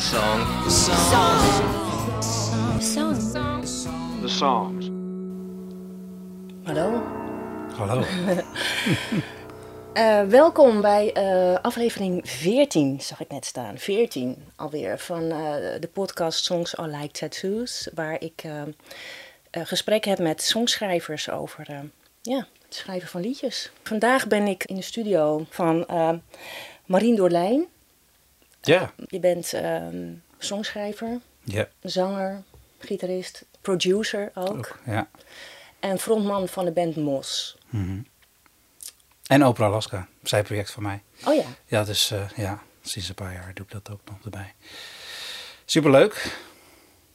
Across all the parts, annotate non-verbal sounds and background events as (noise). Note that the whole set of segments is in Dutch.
The song. The songs. Hallo. Hallo. (laughs) Eh, welkom bij eh, aflevering 14, zag ik net staan. 14 alweer van eh, de podcast Songs Are Like Tattoos. Waar ik gesprekken heb met songschrijvers over ja, het schrijven van liedjes. Vandaag ben ik in de studio van Marien Doorlijn. Ja. Je bent ehm, songschrijver, Ja. zanger, gitarist, producer ook. Ook. Ja. En frontman van de band Mos. En Opera Alaska. Zijproject van mij. Oh ja, Ja, dus ja, sinds een paar jaar doe ik dat ook nog erbij. Superleuk.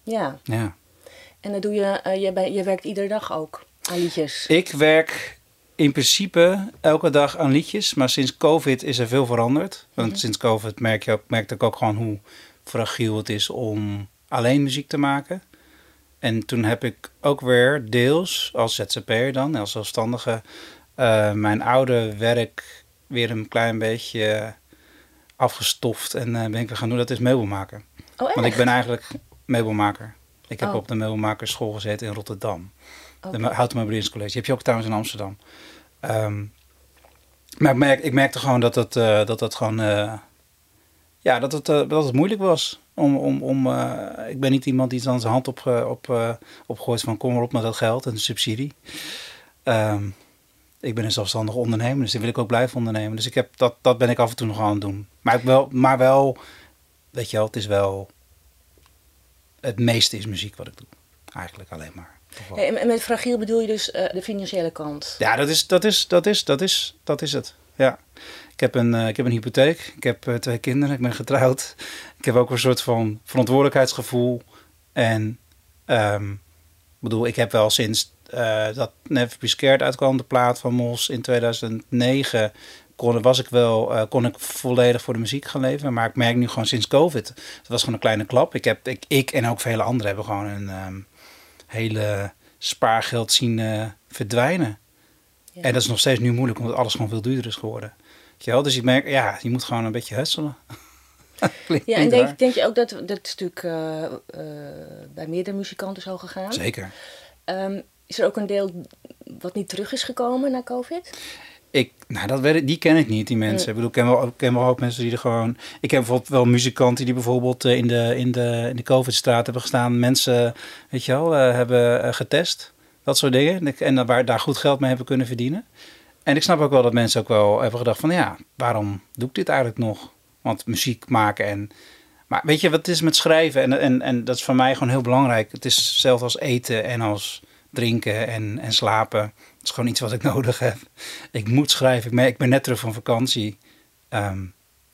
ja. Ja. En dat doe je, eh, je, bij- je werkt iedere dag ook aan liedjes. Ik werk in principe elke dag aan liedjes, maar sinds COVID is er veel veranderd. Want sinds COVID merk je ook, merkte ik ook gewoon hoe fragiel het is om alleen muziek te maken. En toen heb ik ook weer deels als ZZP'er dan, als zelfstandige, eh, mijn oude werk weer een klein beetje afgestoft en eh, ben ik weer gaan doen. Dat is meubelmaken. Oh? Want ik ben eigenlijk meubelmaker. Ik heb Oh. op de meubelmakerschool gezeten in Rotterdam. Oké. De Houten Meubelingscollege. Die heb je ook trouwens in Amsterdam. Ehm, maar ik, merk, ik merkte gewoon dat het, eh, dat het gewoon... eh, ja, dat het, eh, dat het moeilijk was. Om, om, om, ik ben niet iemand die dan zijn hand op, op, eh, opgooit van kom maar op met dat geld en de subsidie. Ehm, ik ben een zelfstandig ondernemer, dus die wil ik ook blijven ondernemen. Dus ik heb, dat, dat ben ik af en toe nog aan het doen. Maar, ik wel, maar wel, weet je wel, het is wel... Het meeste is muziek wat ik doe. Eigenlijk alleen maar. Hey, en met fragiel bedoel je dus eh, de financiële kant. Ja, dat is, dat is, dat is, dat is, dat is het. Ja. Ik heb een, eh, ik heb een hypotheek. Ik heb eh, twee kinderen. Ik ben getrouwd. Ik heb ook een soort van verantwoordelijkheidsgevoel. En ik bedoel, ik heb wel sinds eh, dat Never Be Scared uitkwam, de plaat van Mos in 2009, kon, was ik wel, eh, kon ik volledig voor de muziek gaan leven. Maar ik merk nu gewoon sinds COVID, het was gewoon een kleine klap. Ik, heb, ik, ik en ook vele anderen hebben gewoon een ehm, hele spaargeld zien eh, verdwijnen. Ja. En dat is nog steeds nu moeilijk, omdat alles gewoon veel duurder is geworden. Weet je wel? Dus ik merk, ja, je moet gewoon een beetje husselen. (laughs) Klinkt- Ja, en denk, denk je ook dat, dat is natuurlijk eh, eh, bij meerdere muzikanten zo gegaan. Zeker. Ehm, is er ook een deel wat niet terug is gekomen na COVID? Ik, nou, dat weet ik, die ken ik niet, die mensen. Ik bedoel, ik ken wel, ik ken wel ook mensen die er gewoon... Ik heb bijvoorbeeld wel muzikanten die bijvoorbeeld eh, in de, in de, in de COVID-straat hebben gestaan. Mensen, weet je wel, eh, hebben eh, getest. Dat soort dingen. En waar daar goed geld mee hebben kunnen verdienen. En ik snap ook wel dat mensen ook wel hebben gedacht van... Ja, waarom doe ik dit eigenlijk nog? Want muziek maken en... Maar weet je wat is met schrijven? En, en, en dat is voor mij gewoon heel belangrijk. Het is hetzelfde als eten en als drinken en, en slapen. Het is gewoon iets wat ik (laughs) nodig heb. Ik moet schrijven. Ik, merk, ik ben net terug van vakantie. Ehm,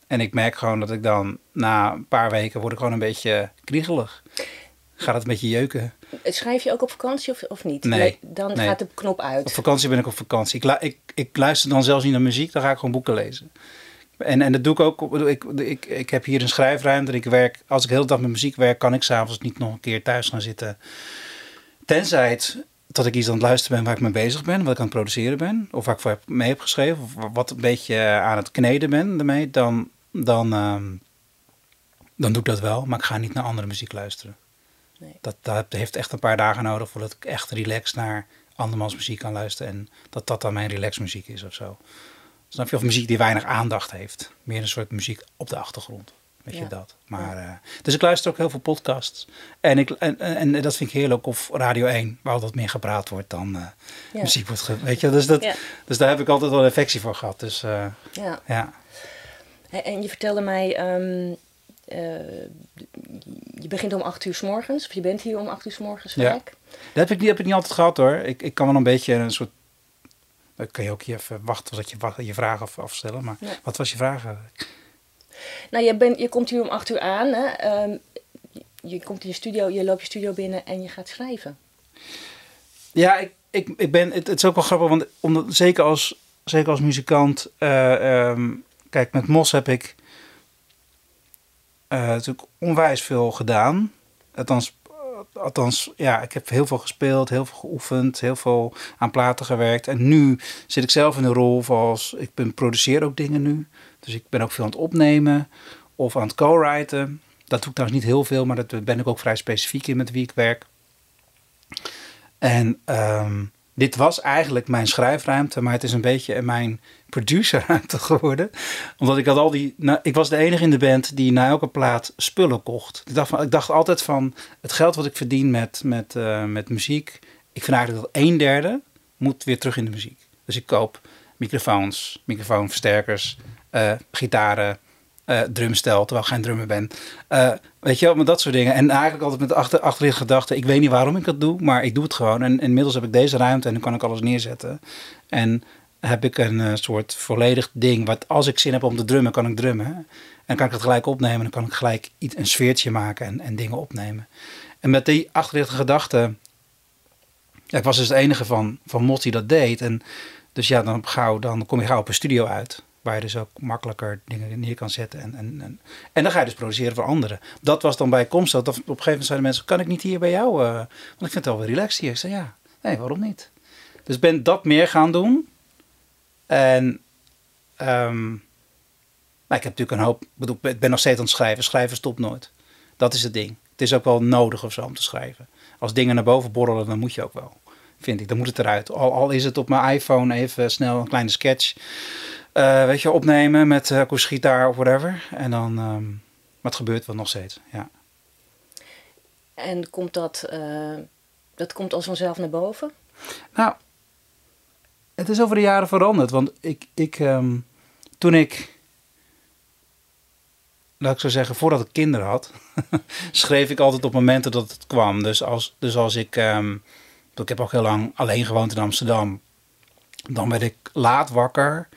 en ik merk gewoon dat ik dan na een paar weken word ik gewoon een beetje kriegelig. Gaat het een beetje jeuken. Schrijf je ook op vakantie of, of niet? Nee, Dan nee. gaat de knop uit. Op vakantie ben ik op vakantie. Ik, ik, ik luister dan zelfs niet naar muziek, dan ga ik gewoon boeken lezen. En, en dat doe ik ook. Ik, ik, ik, heb hier een schrijfruimte. Ik werk, als ik de hele dag met muziek werk, kan ik s'avonds niet nog een keer thuis gaan zitten. Tenzij het dat ik iets aan het luisteren ben waar ik mee bezig ben, wat ik aan het produceren ben, of waar ik voor heb, mee heb geschreven, of wat een beetje aan het kneden ben ermee, dan, dan, ehm, dan doe ik dat wel. Maar ik ga niet naar andere muziek luisteren. Nee. Dat, dat heeft echt een paar dagen nodig voordat ik echt relaxed naar andermans muziek kan luisteren. En dat dat dan mijn relaxmuziek is of zo. Snap je? Of muziek die weinig aandacht heeft. Meer een soort muziek op de achtergrond. Weet je dat? Maar, eh, dus ik luister ook heel veel podcasts. En, ik, en, en, en dat vind ik heerlijk. Of Radio 1, waar altijd meer gepraat wordt dan eh, muziek wordt ge, Weet je, dus, dat, dus daar heb ik altijd wel een affectie voor gehad. Dus eh, Ja. En je vertelde mij, ehm, eh, je begint om acht uur s morgens, of je bent hier om acht uur s morgens Ja. Dat heb ik niet, heb ik niet altijd gehad hoor. Ik, ik kan wel een beetje een soort... Dan kan je ook even wachten tot je, je vraag af, afstellen. Maar Ja. wat was je vraag? Nou, je, bent, je komt hier om acht uur aan. Hè? ehm, je- komt in je studio, je loopt je studio binnen en je gaat schrijven. Ja, ik, ik, ik ben, het, is ook wel grappig, want omdat, zeker, als, zeker als muzikant. eh, ehm, kijk, met Mos heb ik eh, natuurlijk onwijs veel gedaan. Althans, althans, ja, ik heb heel veel gespeeld, heel veel geoefend, heel veel aan platen gewerkt. En nu zit ik zelf in de rol als, ik ben, produceer ook dingen nu. Dus ik ben ook veel aan het opnemen of aan het co-writen. dat doe ik trouwens niet heel veel, maar dat ben ik ook vrij specifiek in met wie ik werk. En ehm, dit was eigenlijk mijn schrijfruimte, maar het is een beetje mijn producerruimte (laughs) geworden. Omdat ik had al die. Nou, ik was de enige in de band die na elke plaat spullen kocht. Ik dacht, altijd van het geld wat ik verdien met, met, uh, met muziek. Ik vind eigenlijk dat een derde moet weer terug in de muziek. Dus ik koop microfoons, microfoonversterkers, uh, gitaren, uh, drumstel, terwijl ik geen drummer ben. Uh, weet je wel, met dat soort dingen. En eigenlijk altijd met de achter, gedachte, ik weet niet waarom ik dat doe, maar ik doe het gewoon. En inmiddels heb ik deze ruimte en dan kan ik alles neerzetten. En heb ik een uh, soort volledig ding, wat als ik zin heb om te drummen, kan ik drummen. En kan ik het gelijk opnemen, dan kan ik gelijk iets, een sfeertje maken en, en dingen opnemen. En met die achterliggende gedachte, ja, ik was dus de enige van, van die dat deed. En dus ja, dan, gauw, dan kom je gauw op een studio uit. Waar je dus ook makkelijker dingen neer kan zetten. En, en, en, en dan ga je dus produceren voor anderen. Dat was dan bij komst. Dat op een gegeven moment zeiden mensen: Kan ik niet hier bij jou? Uh, want ik vind het wel relaxed hier. Ik zei: Ja, nee, waarom niet? Dus ben dat meer gaan doen. En um, ik heb natuurlijk een hoop. Ik ben nog steeds aan het schrijven. Schrijven stopt nooit. Dat is het ding. Het is ook wel nodig of zo om te schrijven. Als dingen naar boven borrelen, dan moet je ook wel. Vind ik. Dan moet het eruit. Al is het op mijn iPhone even snel een kleine sketch uh, weet je, opnemen met uh, of whatever. En dan, um, maar het gebeurt wel nog steeds, ja. En komt dat, uh, dat komt als vanzelf naar boven? Nou, het is over de jaren veranderd. Want ik, ik um, toen ik, laat ik zo zeggen, voordat ik kinderen had, (laughs) schreef ik altijd op momenten dat het kwam. Dus als, dus als ik, um, ik heb ook heel lang alleen gewoond in Amsterdam. Dan werd ik laat wakker.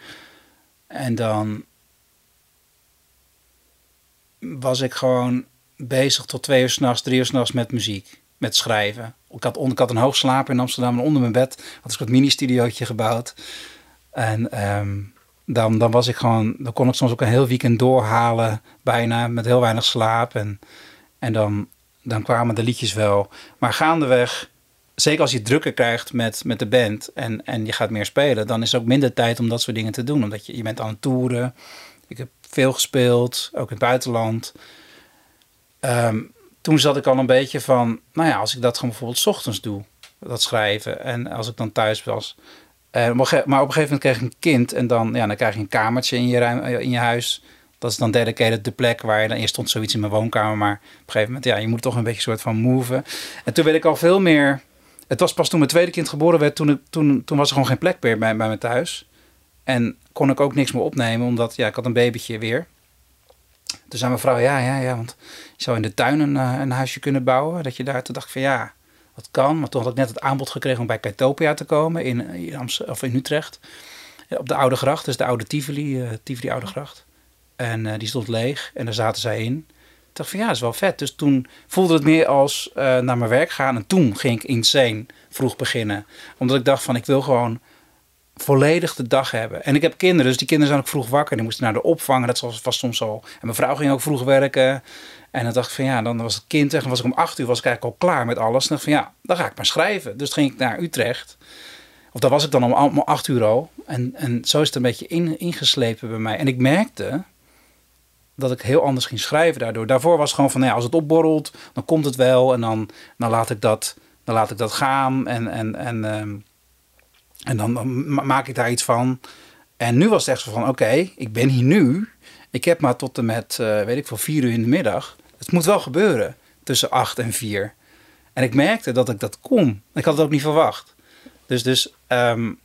En dan was ik gewoon bezig tot twee uur s'nachts, drie uur s'nachts met muziek, met schrijven. Ik had, ik had een in Amsterdam en onder mijn bed had ik een mini-studiootje gebouwd. En um, dan, dan was ik gewoon, dan kon ik soms ook een heel weekend doorhalen, bijna met heel weinig slaap. En, en dan, dan kwamen de liedjes wel. Maar gaandeweg zeker als je drukker krijgt met, met de band en, en je gaat meer spelen, dan is er ook minder tijd om dat soort dingen te doen. Omdat je, je bent aan het toeren. Ik heb veel gespeeld, ook in het buitenland. Um, toen zat ik al een beetje van, nou ja, als ik dat gewoon bijvoorbeeld s ochtends doe, dat schrijven. En als ik dan thuis was. Uh, maar op een gegeven moment kreeg ik een kind en dan, ja, dan krijg je een kamertje in je, ruim, in je huis. Dat is dan dedicated de plek waar je dan eerst stond zoiets in mijn woonkamer. Maar op een gegeven moment, ja, je moet toch een beetje soort van move. En toen werd ik al veel meer het was pas toen mijn tweede kind geboren werd, toen, ik, toen, toen was er gewoon geen plek meer bij, bij me thuis. En kon ik ook niks meer opnemen, omdat ja, ik had een babytje weer. Toen zei mijn vrouw, ja, ja, ja, want je zou in de tuin een, eh, een huisje kunnen bouwen. Dat je daar, toen dacht ik van ja, dat kan. Maar toen had ik net het aanbod gekregen om bij Kaitopia te komen in, Amsterdam, of in Utrecht. Op de Oude Gracht, dus de oude Tivoli, uh, Tivoli Oude Gracht. En die stond leeg en daar zaten zij in dacht van ja, dat is wel vet. Dus toen voelde het meer als uh, naar mijn werk gaan. En toen ging ik insane vroeg beginnen. Omdat ik dacht van ik wil gewoon volledig de dag hebben. En ik heb kinderen, dus die kinderen zijn ook vroeg wakker. Die moesten naar de opvang. Dat was soms al. En mijn vrouw ging ook vroeg werken. En dan dacht ik van ja, dan was het kind. En was ik om acht uur was ik eigenlijk al klaar met alles. En dacht van ja, dan ga ik maar schrijven. Dus ging ik naar Utrecht. Of daar was ik dan om, om acht uur al. En, en zo is het een beetje in, ingeslepen bij mij. En ik merkte dat ik heel anders ging schrijven daardoor. Daarvoor was het gewoon van, nou ja, als het opborrelt, dan komt het wel. En dan, dan, laat, ik dat, dan laat ik dat gaan. En, en, en, um, en dan, maak ik daar iets van. En nu was het echt zo van, oké, ik ben hier nu. Ik heb maar tot en met, uh, weet ik veel, vier uur in de middag. Het moet wel gebeuren tussen acht en vier. En ik merkte dat ik dat kon. Ik had het ook niet verwacht. Dus, dus um,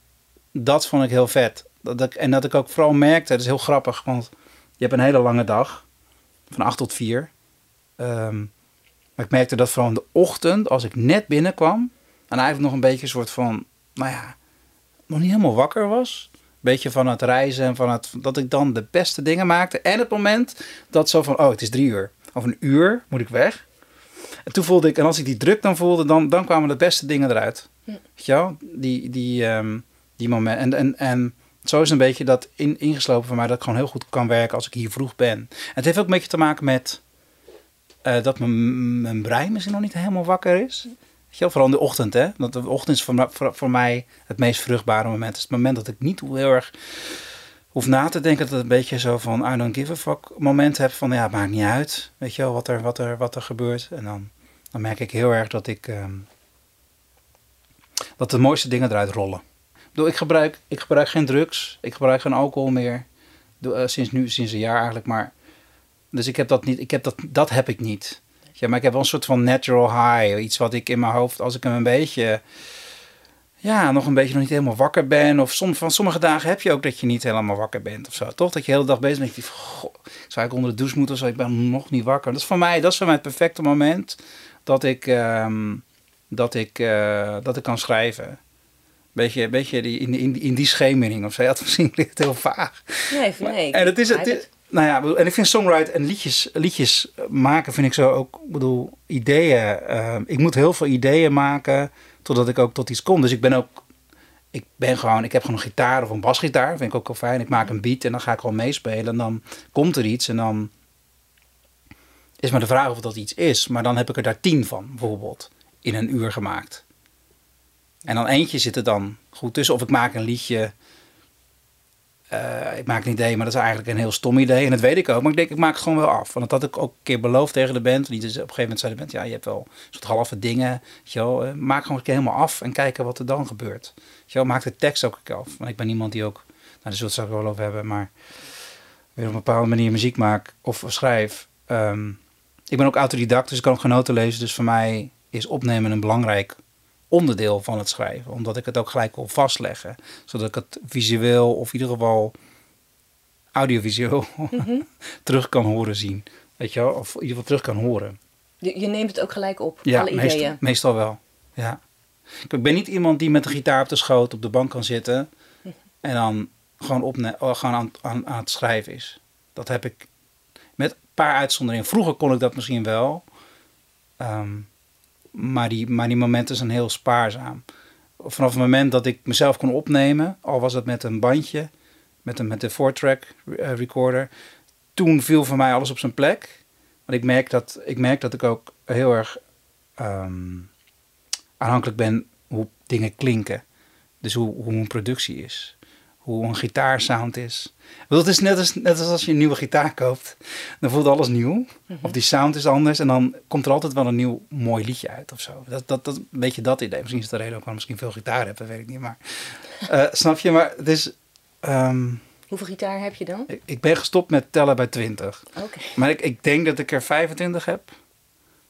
dat vond ik heel vet. Dat ik, en dat ik ook vooral merkte, het is heel grappig, want je hebt een hele lange dag, van 8 tot 4. Um, maar ik merkte dat vooral in de ochtend, als ik net binnenkwam, en eigenlijk nog een beetje een soort van, nou ja, nog niet helemaal wakker was. Een beetje van het reizen en van het, dat ik dan de beste dingen maakte. En het moment dat zo van, oh, het is drie uur. Of een uur moet ik weg. En toen voelde ik, en als ik die druk dan voelde, dan, dan kwamen de beste dingen eruit. Ja. Weet je wel? Die, die, um, die moment. En, en, en zo is een beetje dat in, ingeslopen van mij dat ik gewoon heel goed kan werken als ik hier vroeg ben. En het heeft ook een beetje te maken met uh, dat mijn, mijn brein misschien nog niet helemaal wakker is. Weet je wel, vooral in de ochtend, hè? Want de ochtend is voor, voor, voor mij het meest vruchtbare moment. Het is het moment dat ik niet heel erg hoef na te denken dat het een beetje zo van I don't give a fuck moment heb van ja, het maakt niet uit. Weet je wel, wat er, wat er, wat er gebeurt. En dan, dan merk ik heel erg dat ik ehm, dat de mooiste dingen eruit rollen. Ik, ik, gebruik, ik gebruik geen drugs, ik gebruik geen alcohol meer. Eh, sinds nu, sinds een jaar eigenlijk. Maar, dus ik heb dat niet, ik heb dat, dat heb ik niet. Ja, maar ik heb wel een soort van natural high. Iets wat ik in mijn hoofd, als ik hem een beetje ja, nog een beetje nog niet helemaal wakker ben. Of som, van sommige dagen heb je ook dat je niet helemaal wakker bent of zo. Toch dat je de hele dag bezig bent. Goh, zou ik onder de douche moeten of zo? Ik ben nog niet wakker. Dat is voor mij, dat is voor mij het perfecte moment dat ik, ehm, dat ik, uh, dat ik kan schrijven. Beetje, beetje die, in, in, in die schemering of zo. Ja, het misschien ligt heel vaag. Nee, nee. En het is, het is, nou ja, en ik vind songwriter en liedjes, liedjes maken vind ik zo ook, bedoel, ideeën. Uh, ik moet heel veel ideeën maken totdat ik ook tot iets kom. Dus ik ben ook, ik ben gewoon, ik heb gewoon een gitaar of een basgitaar, vind ik ook wel fijn. Ik maak een beat en dan ga ik gewoon meespelen en dan komt er iets en dan is maar de vraag of dat iets is. Maar dan heb ik er daar tien van, bijvoorbeeld, in een uur gemaakt. En dan eentje zit er dan goed tussen. Of ik maak een liedje uh, ik maak een idee, maar dat is eigenlijk een heel stom idee. En dat weet ik ook. Maar ik denk, ik maak het gewoon wel af. Want dat had ik ook een keer beloofd tegen de band. Die dus op een gegeven moment zei de band, ja, je hebt wel een soort halve dingen. Wel, uh, maak gewoon een keer helemaal af en kijken wat er dan gebeurt. Wel, maak de tekst ook een keer af. Want ik ben iemand die ook, nou, daar zullen we het wel over hebben, maar weer op een bepaalde manier muziek maak of schrijf. Um, ik ben ook autodidact, dus ik kan ook genoten lezen. Dus voor mij is opnemen een belangrijk onderdeel van het schrijven. Omdat ik het ook gelijk wil vastleggen. Zodat ik het visueel of in ieder geval audiovisueel mm (laughs) terug kan horen zien. Weet je wel? Of in ieder geval terug kan horen. Je, je neemt het ook gelijk op, ja, alle meestal, ideeën? meestal wel, ja. Ik ben niet iemand die met de gitaar op de schoot op de bank kan zitten... en dan gewoon, opne oh, gewoon aan, aan, aan het schrijven is. Dat heb ik met een paar uitzonderingen. Vroeger kon ik dat misschien wel... Um, maar die, maar die momenten zijn heel spaarzaam. Vanaf het moment dat ik mezelf kon opnemen, al was het met een bandje, met een, met de four-track eh, recorder, toen viel voor mij alles op zijn plek. Want ik merk dat ik, merk dat ik ook heel erg um, aanhankelijk ben hoe dingen klinken. Dus hoe, hoe een productie is hoe een gitaarsound is. het is net als, net als als je een nieuwe gitaar koopt. Dan voelt alles nieuw. Mhm. Of die sound is anders. En dan komt er altijd wel een nieuw mooi liedje uit of zo. Dat, dat, dat, een beetje dat idee. Misschien is het de reden ook wel misschien veel gitaar heb. Dat weet ik niet. Maar uh, (laughs) snap je? Maar het is... Um, Hoeveel gitaar heb je dan? Ik, ik, ben gestopt met tellen bij 20. Okay. Maar ik, ik denk dat ik er 25 heb.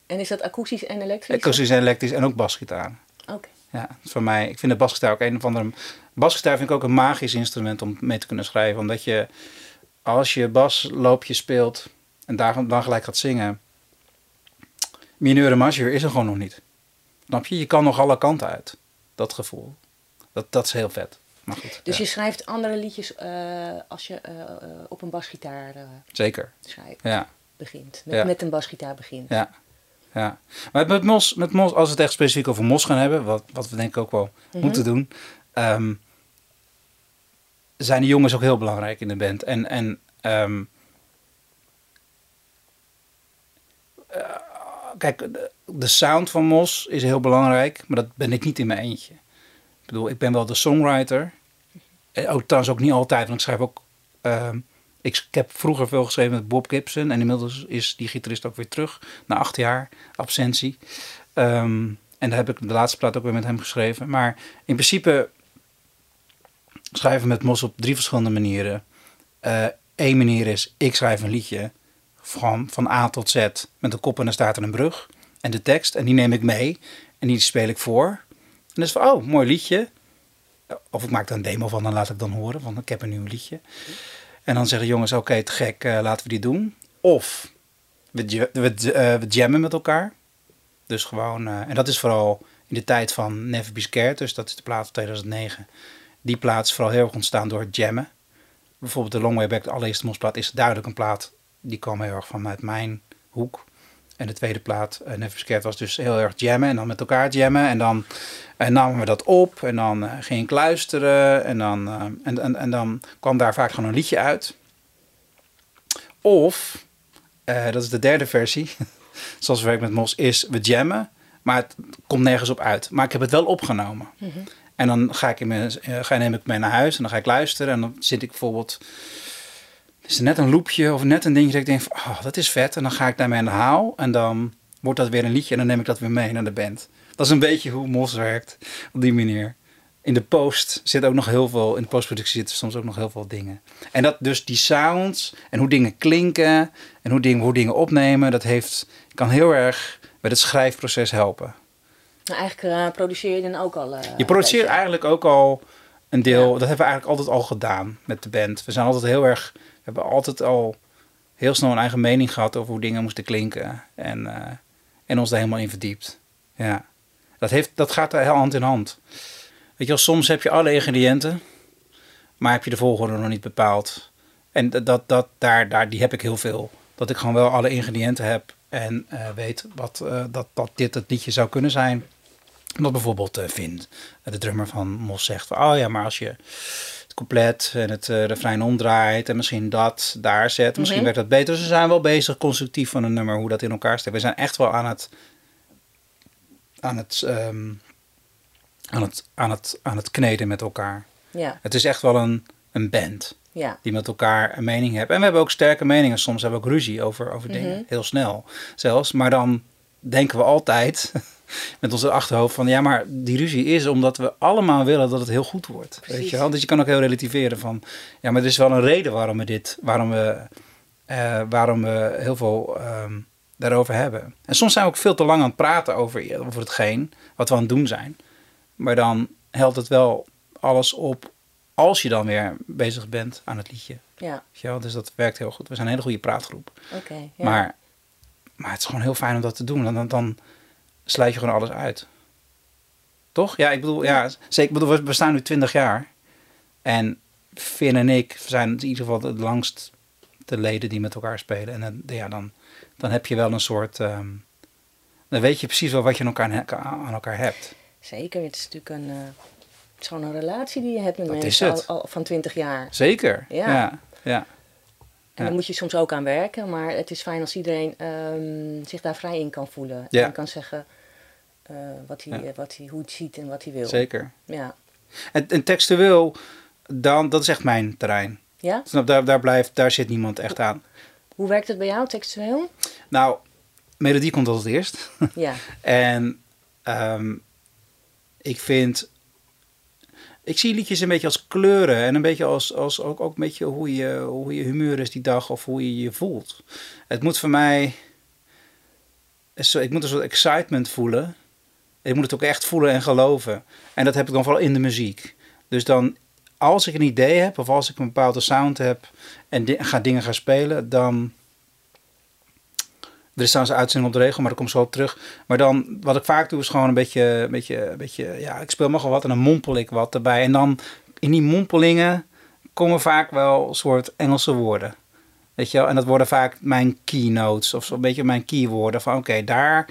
En is dat akoestisch en elektrisch? Akoestisch en elektrisch en ook basgitaar. Oké. Ja, voor mij. Ik vind de basgitaar ook een of andere Basgitaar vind ik ook een magisch instrument om mee te kunnen schrijven. Omdat je, als je basloopje speelt en daar, dan gelijk gaat zingen. Mineur en majeur is er gewoon nog niet. Snap je? Je kan nog alle kanten uit. Dat gevoel. Dat, dat is heel vet. Maar goed, dus ja. je schrijft andere liedjes uh, als je uh, op een basgitaar uh, Zeker. schrijft. Ja. Begint. Met, Ja. met een basgitaar begint. Ja. Ja, maar met Mos, met Mos, als we het echt specifiek over Mos gaan hebben, wat, wat we denk ik ook wel Mhm. moeten doen, ehm, zijn de jongens ook heel belangrijk in de band. En, en ehm, eh, kijk, de, de sound van Mos is heel belangrijk, maar dat ben ik niet in mijn eentje. Ik bedoel, ik ben wel de songwriter. Eh, Ook, trouwens ook niet altijd, want ik schrijf ook... ehm, ik, heb vroeger veel geschreven met Bob Gibson en inmiddels is die gitarist ook weer terug na acht jaar absentie. Ehm, en daar heb ik de laatste plaat ook weer met hem geschreven. Maar in principe schrijven met Mos op drie verschillende manieren. Eén manier is, ik schrijf een liedje van, van A tot Z met een kop en dan staat er een brug. En de tekst, en die neem ik mee en die speel ik voor. En dan is van, oh, mooi liedje. Of ik maak er een demo van, dan laat ik dan horen, want ik heb een nieuw liedje. En dan zeggen jongens, oké, te gek, eh, laten we die doen. Of we, we, eh, we jammen met elkaar. Dus gewoon, eh, en dat is vooral in de tijd van Never Be Scared, dus dat is de plaat van 2009. Die plaat is vooral heel erg ontstaan door jammen. Bijvoorbeeld de Long Way Back, de allereerste Mosplaat, is duidelijk een plaat die kwam heel erg vanuit mijn hoek. En de tweede plaat, uh, Never Scared, was dus heel erg jammen en dan met elkaar jammen. En dan namen we dat op en dan eh, ging ik luisteren en dan, eh, en, en, en dan kwam daar vaak gewoon een liedje uit. Of, dat is de derde versie, (laughs) zoals we werken met Mos, is we jammen, maar het komt nergens op uit. Maar ik heb het wel opgenomen. En dan ga ik in mijn, ga, neem ik mee naar huis en dan ga ik luisteren. En dan zit ik bijvoorbeeld. Is er net een loopje of net een dingetje dat ik denk van, oh, dat is vet. En dan ga ik daarmee aan de haal. En dan wordt dat weer een liedje en dan neem ik dat weer mee naar de band. Dat is een beetje hoe Mos werkt op die manier. In de post zit ook nog heel veel, in de postproductie zitten soms ook nog heel veel dingen. En dat dus die sounds en hoe dingen klinken en hoe dingen, hoe dingen opnemen, dat heeft, kan heel erg bij het schrijfproces helpen. Nou, eigenlijk uh, produceer je dan ook al. Uh, je produceert eigenlijk ook al een deel. Dat hebben we eigenlijk altijd al gedaan met de band. We zijn altijd heel erg. Hebben altijd al heel snel een eigen mening gehad over hoe dingen moesten klinken. En, uh, en ons daar helemaal in verdiept. Ja. Dat, heeft, dat gaat heel hand in hand. Weet je wel, soms heb je alle ingrediënten, maar heb je de volgorde nog niet bepaald. En dat, dat, daar, daar, die heb ik heel veel. Dat ik gewoon wel alle ingrediënten heb en uh, weet wat, uh, dat, dat dit het liedje zou kunnen zijn. Wat bijvoorbeeld uh, Vin, de drummer van Mos, zegt van, oh ja, maar als je het couplet en het uh, refrein omdraait en misschien dat daar zet, misschien mm -hmm. werkt dat beter. Dus we zijn wel bezig constructief van een nummer, hoe dat in elkaar steekt. We zijn echt wel aan het, aan het, um, aan het, aan het, aan het kneden met elkaar. Ja. Het is echt wel een, een band. Ja. Die met elkaar een mening hebben. En we hebben ook sterke meningen. Soms hebben we ook ruzie over, over dingen. Mm -hmm. Heel snel zelfs. Maar dan denken we altijd met onze achterhoofd van ja, maar die ruzie is omdat we allemaal willen dat het heel goed wordt. Precies. Weet je wel? Dus je kan ook heel relativeren van ja, maar er is wel een reden waarom we dit, waarom we, uh, waarom we heel veel um, daarover hebben. En soms zijn we ook veel te lang aan het praten over, over hetgeen wat we aan het doen zijn. Maar dan helpt het wel alles op als je dan weer bezig bent aan het liedje. Ja. ja dus dat werkt heel goed. We zijn een hele goede praatgroep. Okay, ja. maar, maar het is gewoon heel fijn om dat te doen. Dan, dan sluit je gewoon alles uit. Toch? Ja, ik bedoel, ja, zeker. Ik bedoel, we bestaan nu 20 jaar. En Finn en ik zijn in ieder geval het langst de leden die met elkaar spelen. En dan, ja, dan, dan heb je wel een soort. Um, dan weet je precies wel wat je aan elkaar, aan elkaar hebt. Zeker, het is natuurlijk een. Uh, het is gewoon een relatie die je hebt met dat mensen al, al, van 20 jaar. Zeker. Ja. ja, ja. En daar moet je soms ook aan werken, maar het is fijn als iedereen um, zich daar vrij in kan voelen. Ja. En kan zeggen uh, wat hij, ja. wat hij, hoe het ziet en wat hij wil. Zeker. Ja. En, en textueel, dan, dat is echt mijn terrein. Ja? Snap, daar, daar, blijft, daar zit niemand echt aan. Hoe werkt het bij jou textueel? Nou, melodie komt altijd eerst. (laughs) Ja. en um, ik vind ik zie liedjes een beetje als kleuren en een beetje als, als ook, ook een beetje hoe je, hoe je humeur is die dag of hoe je je voelt. Het moet voor mij, ik moet een soort excitement voelen. Ik moet het ook echt voelen en geloven. En dat heb ik dan vooral in de muziek. Dus dan, als ik een idee heb of als ik een bepaalde sound heb en ga dingen gaan spelen, dan er is trouwens een uitzending op de regel, maar daar kom zo op terug. Maar dan, wat ik vaak doe, is gewoon een beetje, een beetje, een beetje ja, ik speel maar wat en dan mompel ik wat erbij. En dan, in die mompelingen komen vaak wel soort Engelse woorden. Weet je wel? En dat worden vaak mijn keynotes, of zo'n beetje mijn keywoorden. Van oké, daar,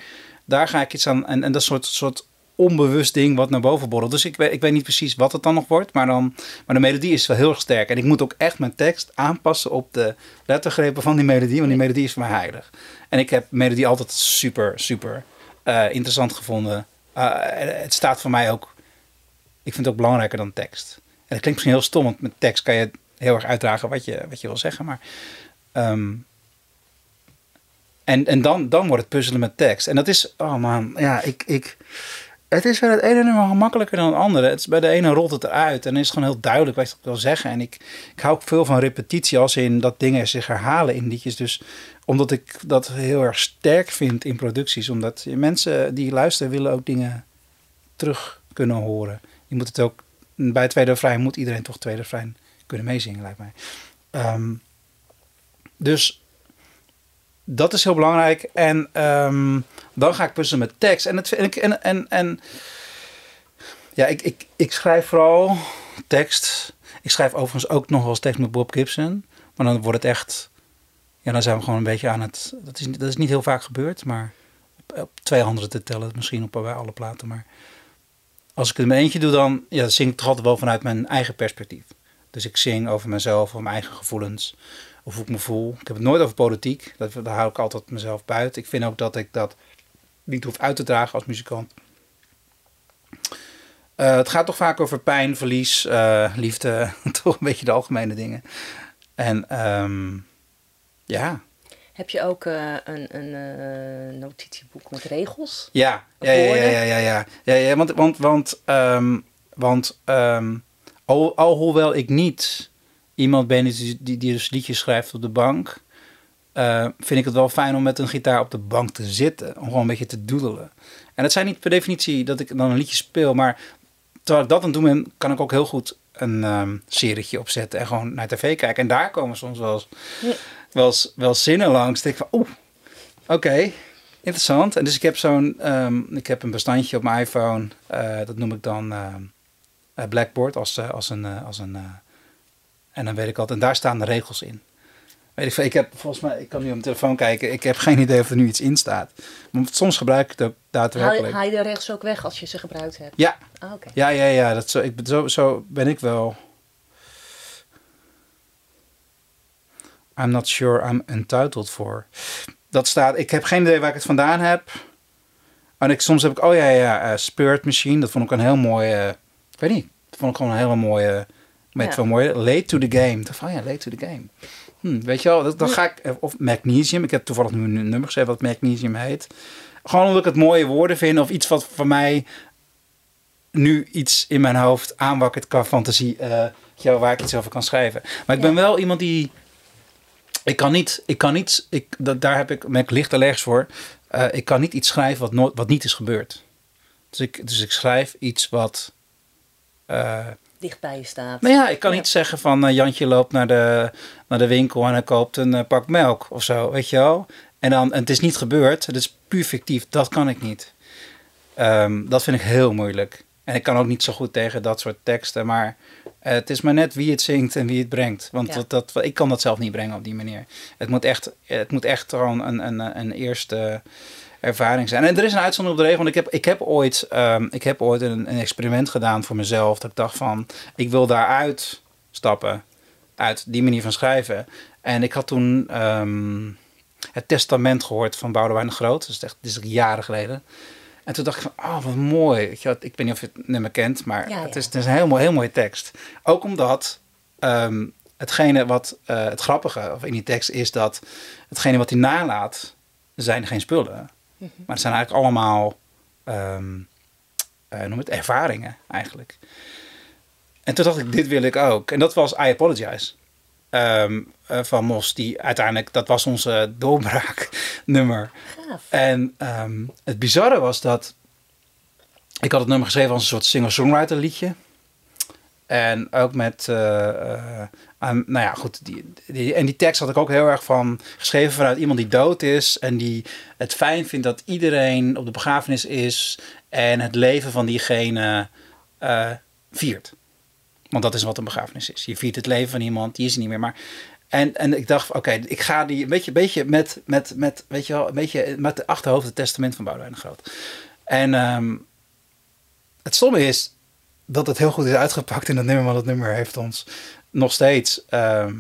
daar ga ik iets aan, en, en dat soort, soort onbewust ding wat naar boven borrelt. Dus ik weet, ik weet niet precies wat het dan nog wordt, maar, dan, maar de melodie is wel heel erg sterk. En ik moet ook echt mijn tekst aanpassen op de lettergrepen van die melodie, want die melodie is voor mij heilig. En ik heb melodie altijd super, super uh, interessant gevonden. Uh, het staat voor mij ook, ik vind het ook belangrijker dan tekst. En dat klinkt misschien heel stom, want met tekst kan je heel erg uitdragen wat je, wat je wil zeggen, maar... Um, en, en dan, dan wordt het puzzelen met tekst. En dat is, oh man, ja, ik, ik, het is bij het ene nummer gemakkelijker dan het andere. Het is, bij de ene rolt het eruit en is het gewoon heel duidelijk wat ik wil zeggen. En ik, ik hou ook veel van repetitie als in dat dingen zich herhalen in liedjes. Dus omdat ik dat heel erg sterk vind in producties. Omdat mensen die luisteren willen ook dingen terug kunnen horen. Je moet het ook, bij tweede refrein moet iedereen toch tweede refrein kunnen meezingen, lijkt mij. Um, dus dat is heel belangrijk. En um, dan ga ik puzzelen met tekst. En, het, en, en, en, ja, ik, ik, ik schrijf vooral tekst. Ik schrijf overigens ook nog wel eens tekst met Bob Gibson. Maar dan wordt het echt. Ja, dan zijn we gewoon een beetje aan het. Dat is, dat is niet heel vaak gebeurd, maar op, op twee handen te tellen, misschien op alle platen. Maar als ik het in mijn eentje doe, dan ja, zing ik toch altijd wel vanuit mijn eigen perspectief. Dus ik zing over mezelf, over mijn eigen gevoelens of hoe ik me voel. Ik heb het nooit over politiek. Dat, daar hou ik altijd mezelf buiten. Ik vind ook dat ik dat niet hoef uit te dragen als muzikant. Eh, het gaat toch vaak over pijn, verlies, eh, liefde. (laughs) toch een beetje de algemene dingen. En ehm, ja. Heb je ook eh, een, een notitieboek met regels? Ja, ja, ja, ja, ja, ja, ja, ja, want, want, want, ehm, want ehm, al, alhoewel ik niet iemand ben die, die, die dus liedjes schrijft op de bank, eh, vind ik het wel fijn om met een gitaar op de bank te zitten, om gewoon een beetje te doedelen. En het zijn niet per definitie dat ik dan een liedje speel, maar terwijl ik dat aan het doen ben, kan ik ook heel goed een ehm serietje opzetten en gewoon naar tv kijken. En daar komen soms wel eens, wel eens, wel eens zinnen langs. Denk ik van, oeh, oké, interessant. En dus ik heb zo'n, ehm, ik heb een bestandje op mijn iPhone. eh, dat noem ik dan ehm, eh, Blackboard als, als een, als een, en dan weet ik altijd, en daar staan de regels in. Weet ik, veel, ik heb volgens mij, ik kan nu op mijn telefoon kijken. Ik heb geen idee of er nu iets in staat. Want soms gebruik ik het Haal, daadwerkelijk. haal je de regels ook weg als je ze gebruikt hebt? Ja, Ah, oké. ja, ja, ja. Dat zo, ik, ben- zo, zo ben ik wel. I'm not sure I'm entitled for. Dat staat, ik heb geen idee waar ik het vandaan heb. En ik, soms heb ik, oh ja, ja, eh, Spirit Machine. Dat vond ik een heel mooi, eh, ik weet niet. Dat vond ik gewoon een hele mooie, met Ja. wel mooi, late to the game. Dacht van, oh ja, late to the game. Hm, weet je wel, dan ga ik, eh, of Magnesium. Ik heb toevallig nu een nummer geschreven wat Magnesium heet. Gewoon omdat ik het mooie woorden vind. Of iets wat voor mij nu iets in mijn hoofd aanwakkert qua fantasie. wel, waar ik iets over kan schrijven. Maar ik Ja. ben wel iemand die... Ik kan niet... Ik kan niet ik, dat, daar heb ik, ben ik licht allergisch voor. Eh, ik kan niet iets schrijven wat, nooit, wat niet is gebeurd. Dus ik, dus ik schrijf iets wat... Dicht bij je staat. nou ja, ik kan Ja. niet zeggen van eh, Jantje loopt naar de, naar de winkel en hij koopt een eh, pak melk of zo, weet je wel. En dan, en het is niet gebeurd, het is puur fictief, dat kan ik niet. Ehm, dat vind ik heel moeilijk. En ik kan ook niet zo goed tegen dat soort teksten, maar eh, het is maar net wie het zingt en wie het brengt. Want Ja. dat, dat, ik kan dat zelf niet brengen op die manier. Het moet echt, het moet echt gewoon een, een, een eerste ervaring zijn. En er is een uitzondering op de regel. Want ik heb, ik heb ooit, ehm, ik heb ooit een, een experiment gedaan voor mezelf. Dat ik dacht van, ik wil daaruit stappen. Uit die manier van schrijven. En ik had toen ehm, het testament gehoord van Boudewijn de Groot. Dat is echt, dit is jaren geleden. En toen dacht ik van, oh wat mooi. Wat, ik weet niet of je het nummer kent, maar Ja, het, is, het is een heel, mooi, heel mooie tekst. Ook omdat ehm, hetgene wat eh, het grappige of in die tekst is dat hetgene wat hij nalaat, zijn geen spullen. Maar het zijn eigenlijk allemaal ehm, eh, noem het ervaringen eigenlijk. En toen dacht ik, dit wil ik ook. En dat was I Apologize. Ehm, eh, van Mos, die uiteindelijk, dat was onze (laughs) doorbraaknummer. Gaaf. En ehm, het bizarre was dat ik had het nummer geschreven als een soort singer-songwriter liedje. En ook met, aan- nou ja, goed. Die, die, en die tekst had ik ook heel erg van geschreven vanuit iemand die dood is. En die het fijn vindt dat iedereen op de begrafenis is. En het leven van diegene eh, viert. Want dat is wat een begrafenis is. Je viert het leven van iemand, die is niet meer. Maar, en, en ik dacht, oké, ik ga die een beetje, beetje met, met, met, weet je wel, een beetje met de achterhoofd het testament van Boudewijn de Groot. En ehm, het stomme is dat het heel goed is uitgepakt in dat nummer, want dat nummer heeft ons nog steeds ehm,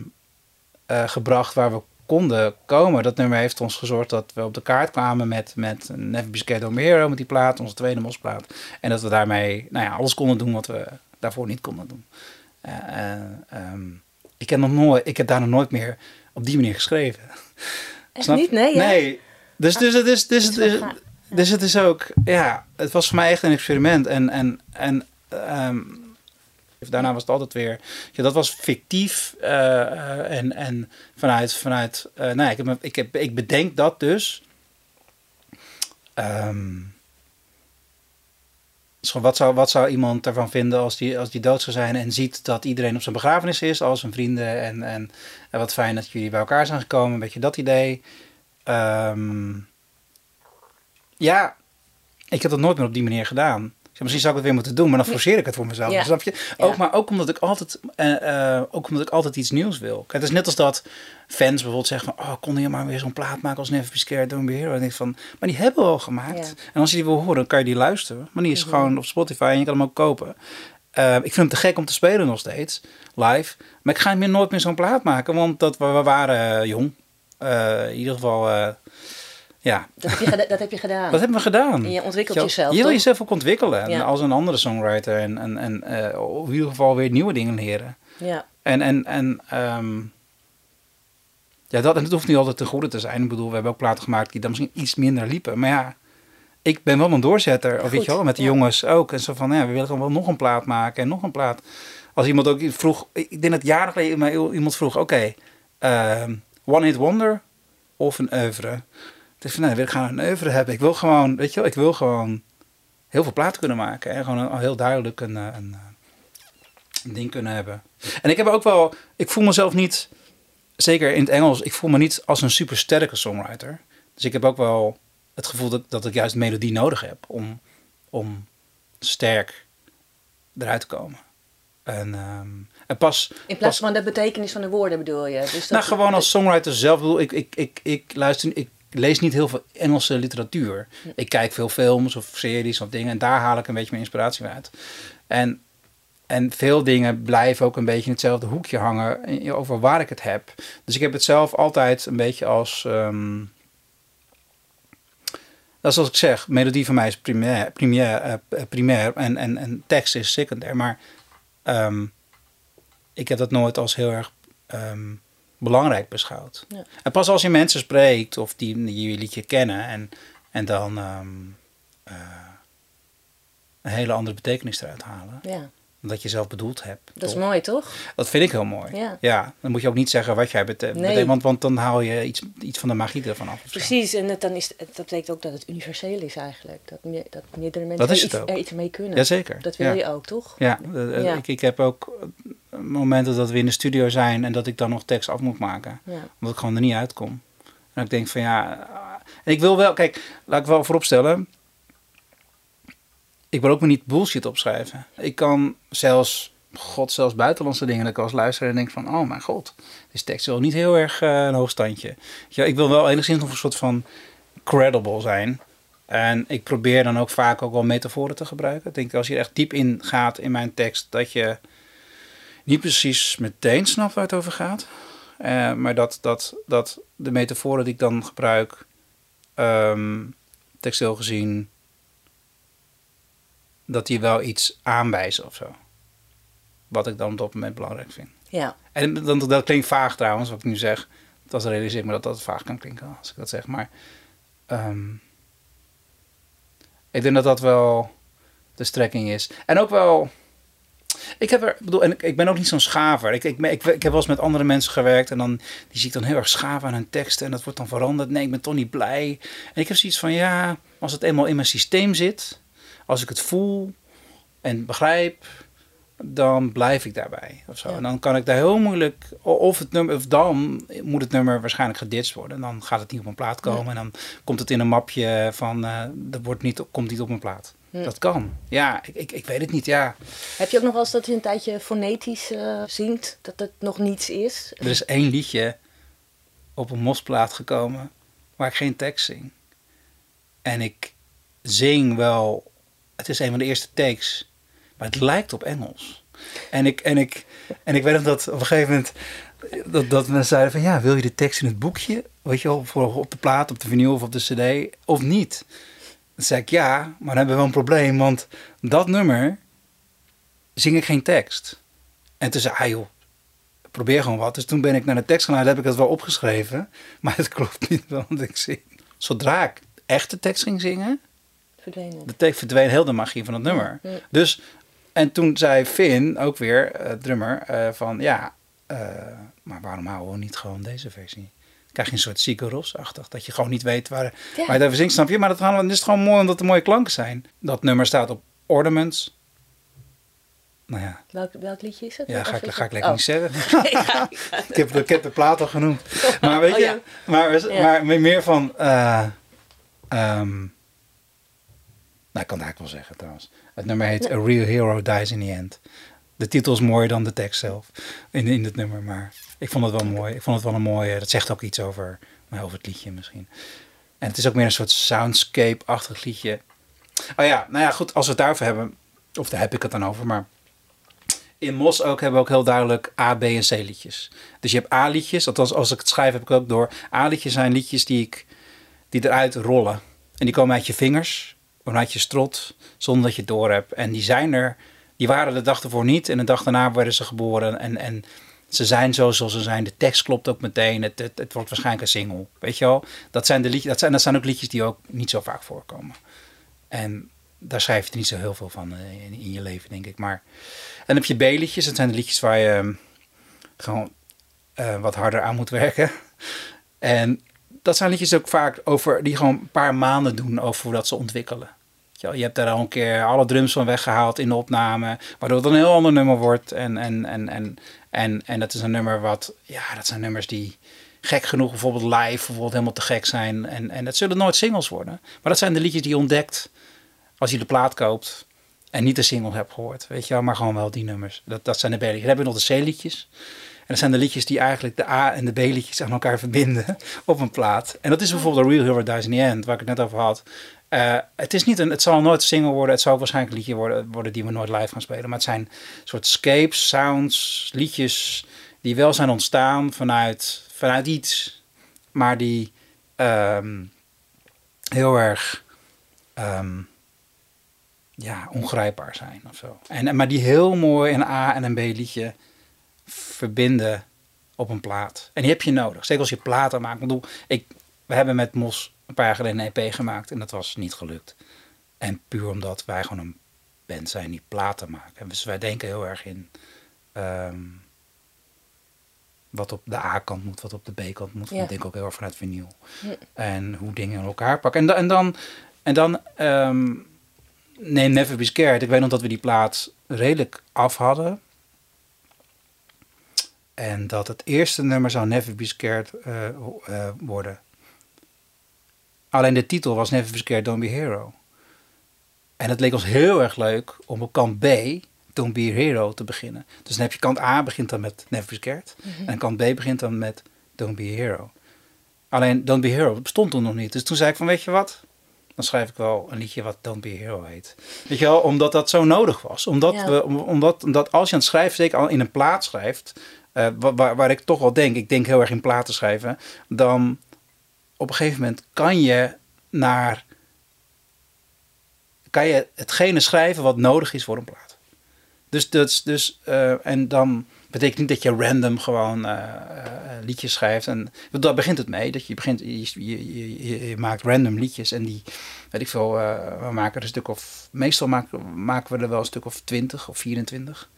eh, gebracht waar we konden komen. Dat nummer heeft ons gezorgd dat we op de kaart kwamen met, met Never Be Scared of Hero, met die plaat, onze tweede mosplaat. En dat we daarmee nou ja, alles konden doen wat we daarvoor niet konden doen. Eh, eh, ehm, ik, heb nog nooit, ik heb daar nog nooit meer op die manier geschreven. (laughs) Echt Snap je? niet? Nee, ja? Nee. Dus, dus, het is, dus, is is, wel gaaf. dus het is ook, ja, het was voor mij echt een experiment. En, en, en ehm, daarna was het altijd weer, ja, dat was fictief. eh, eh, en, en vanuit, vanuit eh, nou ja, ik, heb, ik, heb, ik bedenk dat dus. Gewoon, wat, zou, wat zou iemand ervan vinden als die, als die dood zou zijn en ziet dat iedereen op zijn begrafenis is, al zijn vrienden. En, en, en wat fijn dat jullie bij elkaar zijn gekomen, een beetje dat idee. Ehm, ja, ik heb dat nooit meer op die manier gedaan. Misschien zou ik het weer moeten doen, maar dan forceer ik het voor mezelf. Ja. Snap je? Ook, Ja. Maar ook omdat, ik altijd, eh, eh, ook omdat ik altijd iets nieuws wil. Kijk, het is net als dat fans bijvoorbeeld zeggen van... Oh, kon je maar weer zo'n plaat maken als Never Be Scared, Don't Be Hero. En ik van, maar die hebben we al gemaakt. Ja. En als je die wil horen, dan kan je die luisteren. Maar die is Mhm. gewoon op Spotify en je kan hem ook kopen. Eh, ik vind hem te gek om te spelen nog steeds, live. Maar ik ga meer nooit meer zo'n plaat maken, want dat, we, we waren jong. In ieder geval, Ja, Dat heb je, dat heb je gedaan. wat hebben we gedaan? En je ontwikkelt Je- jezelf, Je wil jezelf ook ontwikkelen. Ja. Als een andere songwriter. En, en, en eh, in ieder geval weer nieuwe dingen leren. Ja, En, en, en ehm, ja, dat, en het hoeft niet altijd te goede te zijn. Ik bedoel, we hebben ook platen gemaakt die dan misschien iets minder liepen. Maar ja, ik ben wel een doorzetter. Of weet je wel, met de ja. jongens ook. En zo van, ja, we willen gewoon wel nog een plaat maken en nog een plaat. Als iemand ook vroeg, ik denk dat jaren geleden iemand vroeg, oké, ehm, One Hit Wonder of een oeuvre? Dus van, nee, we gaan een oeuvre hebben. Ik wil gewoon, weet je wel, ik wil gewoon heel veel platen kunnen maken. En gewoon een, heel duidelijk een, eh, een, eh, een ding kunnen hebben. En ik heb ook wel, ik voel mezelf niet, zeker in het Engels, ik voel me niet als een super sterke songwriter. Dus ik heb ook wel het gevoel dat, dat ik juist melodie nodig heb om, om sterk eruit te komen. En, ehm, en pas, in plaats van de betekenis van de woorden bedoel je. Dus dat, nou, gewoon als songwriter zelf. bedoel, Ik, ik, ik, ik luister, ik lees niet heel veel Engelse literatuur. Ik kijk veel films of series of dingen en daar haal ik een beetje mijn inspiratie uit. En, en veel dingen blijven ook een beetje in hetzelfde hoekje hangen over waar ik het heb. Dus ik heb het zelf altijd een beetje als. ehm, dat is zoals ik zeg, melodie van mij is primair, primair, eh, primair en, en, en tekst is secundair. Maar ehm, ik heb dat nooit als heel erg ehm, belangrijk beschouwd. Ja. En pas als je mensen spreekt of die, die je liedje kennen en, en dan ehm, eh, een hele andere betekenis eruit halen. Ja, dat je zelf bedoeld hebt. dat is mooi toch? Dat vind ik heel mooi. Ja. dan moet je ook niet zeggen wat jij bete- Nee. betekent, want, want dan haal je iets, iets van de magie ervan af. Precies, en het, dan is, het- dat betekent ook dat het universeel is eigenlijk. Dat, meer, dat meerdere mensen Dat is er het iets, er iets mee kunnen. Jazeker. Dat wil ja. je ook, toch? Ja, eh, eh, Ja. Ik, ik heb ook momenten dat we in de studio zijn en dat ik dan nog tekst af moet maken. Ja. Omdat ik gewoon er niet uitkom. En ik denk van ja. eh, En ik wil wel, kijk, laat ik wel vooropstellen. Ik wil ook maar niet bullshit opschrijven. Ik kan zelfs, god, zelfs buitenlandse dingen. Dat ik als luisteraar denk van, oh mijn god, deze tekst is wel niet heel erg eh, een hoogstandje. Ja, ik wil wel enigszins nog een soort van credible zijn. En ik probeer dan ook vaak ook wel metaforen te gebruiken. Ik denk als je er echt diep in gaat in mijn tekst, dat je niet precies meteen snapt waar het over gaat. Eh, maar dat, dat, dat de metaforen die ik dan gebruik, ehm textueel gezien, dat die wel iets aanwijzen of zo. Wat ik dan op dat moment belangrijk vind. Ja. En dan, dat klinkt vaag trouwens, wat ik nu zeg. Dat realiseer ik me dat dat vaag kan klinken als ik dat zeg. Maar ehm, ik denk dat dat wel de strekking is. En ook wel... Ik heb er, ik bedoel, en ik, ik ben ook niet zo'n schaver. Ik, ik, ik, ik heb wel eens met andere mensen gewerkt en dan die zie ik dan heel erg schaven aan hun teksten en dat wordt dan veranderd. Nee, ik ben toch niet blij. En ik heb zoiets van ja, als het eenmaal in mijn systeem zit, als ik het voel en begrijp, dan blijf ik daarbij. Of zo. Ja. En dan kan ik daar heel moeilijk, of, het nummer, of dan moet het nummer waarschijnlijk geditcht worden. En dan gaat het niet op een plaat komen en dan komt het in een mapje van, eh dat wordt niet, komt niet op een plaat. Hm. Dat kan. Ja, ik, ik, ik weet het niet. Ja, Heb je ook nog wel eens dat je een tijdje fonetisch eh, zingt? Dat het nog niets is? er is één liedje op een mosplaat gekomen waar ik geen tekst zing. En ik zing wel, het is een van de eerste takes, maar het lijkt op Engels. En ik, en ik, en ik weet nog dat op een gegeven moment dat, dat mensen zeiden van ja, wil je de tekst in het boekje? Weet je wel, voor op de plaat, op de vinyl of op de cd of niet? Dan zei ik ja, maar dan hebben we wel een probleem, want dat nummer zing ik geen tekst. En toen zei hij, ah joh, probeer gewoon wat. Dus toen ben ik naar de tekst gaan, heb ik het wel opgeschreven, (laughs) maar het klopt niet, want ik zing. Zodra ik echte tekst ging zingen, Verdwenen. de tekst verdween heel de magie van het nummer. Ja. Dus, en toen zei Finn, ook weer, eh, drummer, eh, van ja, eh, maar waarom houden we niet gewoon deze versie? Krijg je een soort Sigur Rós-achtig, dat je gewoon niet weet waar, Ja. waar je het zingt, snap je? Maar dat gaan we- dan is het gewoon mooi omdat er mooie klanken zijn. Dat nummer staat op Ornaments. Nou ja, Welk, welk liedje is het? ja ga, ik, ga ik lekker Oh. niet zeggen. (laughs) Ja. ik, heb, ik heb de plaat al genoemd. Maar weet Oh, je, maar, maar meer van... eh, ehm, nou, ik kan het eigenlijk wel zeggen trouwens. Het nummer heet A Real Hero Dies in the End. De titel is mooier dan de tekst zelf in, in het nummer. Maar ik vond het wel mooi. Ik vond het wel een mooie... Dat zegt ook iets over, nou, over het liedje misschien. En het is ook meer een soort soundscape-achtig liedje. Oh ja, nou ja, goed. Als we het daarover hebben... Of daar heb ik het dan over, maar... In Mos ook hebben we ook heel duidelijk A, B en C liedjes. Dus je hebt A liedjes, althans als ik het schrijf heb ik ook door. A liedjes zijn liedjes die ik die eruit rollen. En die komen uit je vingers, uit je strot, zonder dat je het door hebt. En die zijn er, die waren de dag ervoor niet. En de dag daarna werden ze geboren. En, en ze zijn zo zoals ze zijn. De tekst klopt ook meteen. Het, het, het wordt waarschijnlijk een single. Weet je wel? Dat zijn, de liedjes, dat, zijn, dat zijn ook liedjes die ook niet zo vaak voorkomen. En daar schrijf je niet zo heel veel van eh, in, in je leven, denk ik. Maar en dan heb je B-liedjes. Dat zijn de liedjes waar je ehm, gewoon uh, wat harder aan moet werken. En dat zijn liedjes ook vaak over die gewoon een paar maanden doen over hoe dat ze ontwikkelen. Je hebt daar al een keer alle drums van weggehaald in de opname, waardoor het een heel ander nummer wordt. En, en, en, en, en, en dat is een nummer wat, ja, dat zijn nummers die gek genoeg bijvoorbeeld live bijvoorbeeld helemaal te gek zijn. En, en dat zullen nooit singles worden. Maar dat zijn de liedjes die je ontdekt als je de plaat koopt en niet de single hebt gehoord. Weet je wel, maar gewoon wel die nummers. Dat, dat zijn de B-liedjes. Dan heb nog de C-liedjes. Dat zijn de liedjes die eigenlijk de A- en de B-liedjes aan elkaar verbinden (laughs) op een plaat. En dat is bijvoorbeeld The Real Hero Dies in the End, waar ik het net over had. Uh, het, is niet een, het zal nooit single worden. Het zal waarschijnlijk een liedje worden, worden die we nooit live gaan spelen. Maar het zijn soort scapes, sounds, liedjes die wel zijn ontstaan vanuit, vanuit iets. Maar die um, heel erg um, ja, ongrijpbaar zijn of zo. En, maar die heel mooi een A en een B liedje verbinden op een plaat. En die heb je nodig. Zeker als je platen maakt. Ik bedoel, ik, we hebben met Mos een paar jaar geleden een EP gemaakt en dat was niet gelukt. En puur omdat wij gewoon een band zijn die platen maken. Dus wij denken heel erg in um, wat op de A-kant moet, wat op de B-kant moet. Ja. Ik denk ook heel erg vanuit vinyl. Ja. En hoe dingen in elkaar pakken. En, en dan, en dan um, nee, Never Be Scared. Ik weet nog dat we die plaat redelijk af hadden. En dat het eerste nummer zou Never Be Scared uh, uh, worden. Alleen de titel was Never Be Scared, Don't Be Hero. En het leek ons heel erg leuk om op kant B Don't Be a Hero te beginnen. Dus dan heb je kant A begint dan met Never Be Scared. Mm -hmm. En kant B begint dan met Don't Be a Hero. Alleen Don't Be a Hero bestond toen nog niet. Dus toen zei ik van weet je wat? Dan schrijf ik wel een liedje wat Don't Be a Hero heet. Weet je wel, omdat dat zo nodig was. Omdat, ja. we, omdat, omdat als je aan het schrijven, zeker al in een plaat schrijft... Uh, waar, waar ik toch wel denk, ik denk heel erg in platen schrijven... dan op een gegeven moment kan je naar. kan je hetgene schrijven wat nodig is voor een plaat. Dus, dus, dus uh, en dan betekent niet dat je random gewoon uh, liedjes schrijft. En daar begint het mee. Dat je begint, je, maakt random liedjes en die, weet ik veel, we maken er een stuk of, meestal maken, maken we er wel een stuk of 20 of 24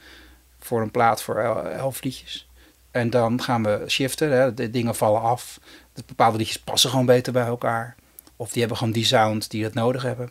voor een plaat voor 11 liedjes. En dan gaan we shiften, hè, de dingen vallen af. De bepaalde liedjes passen gewoon beter bij elkaar. Of die hebben gewoon die sound die het nodig hebben.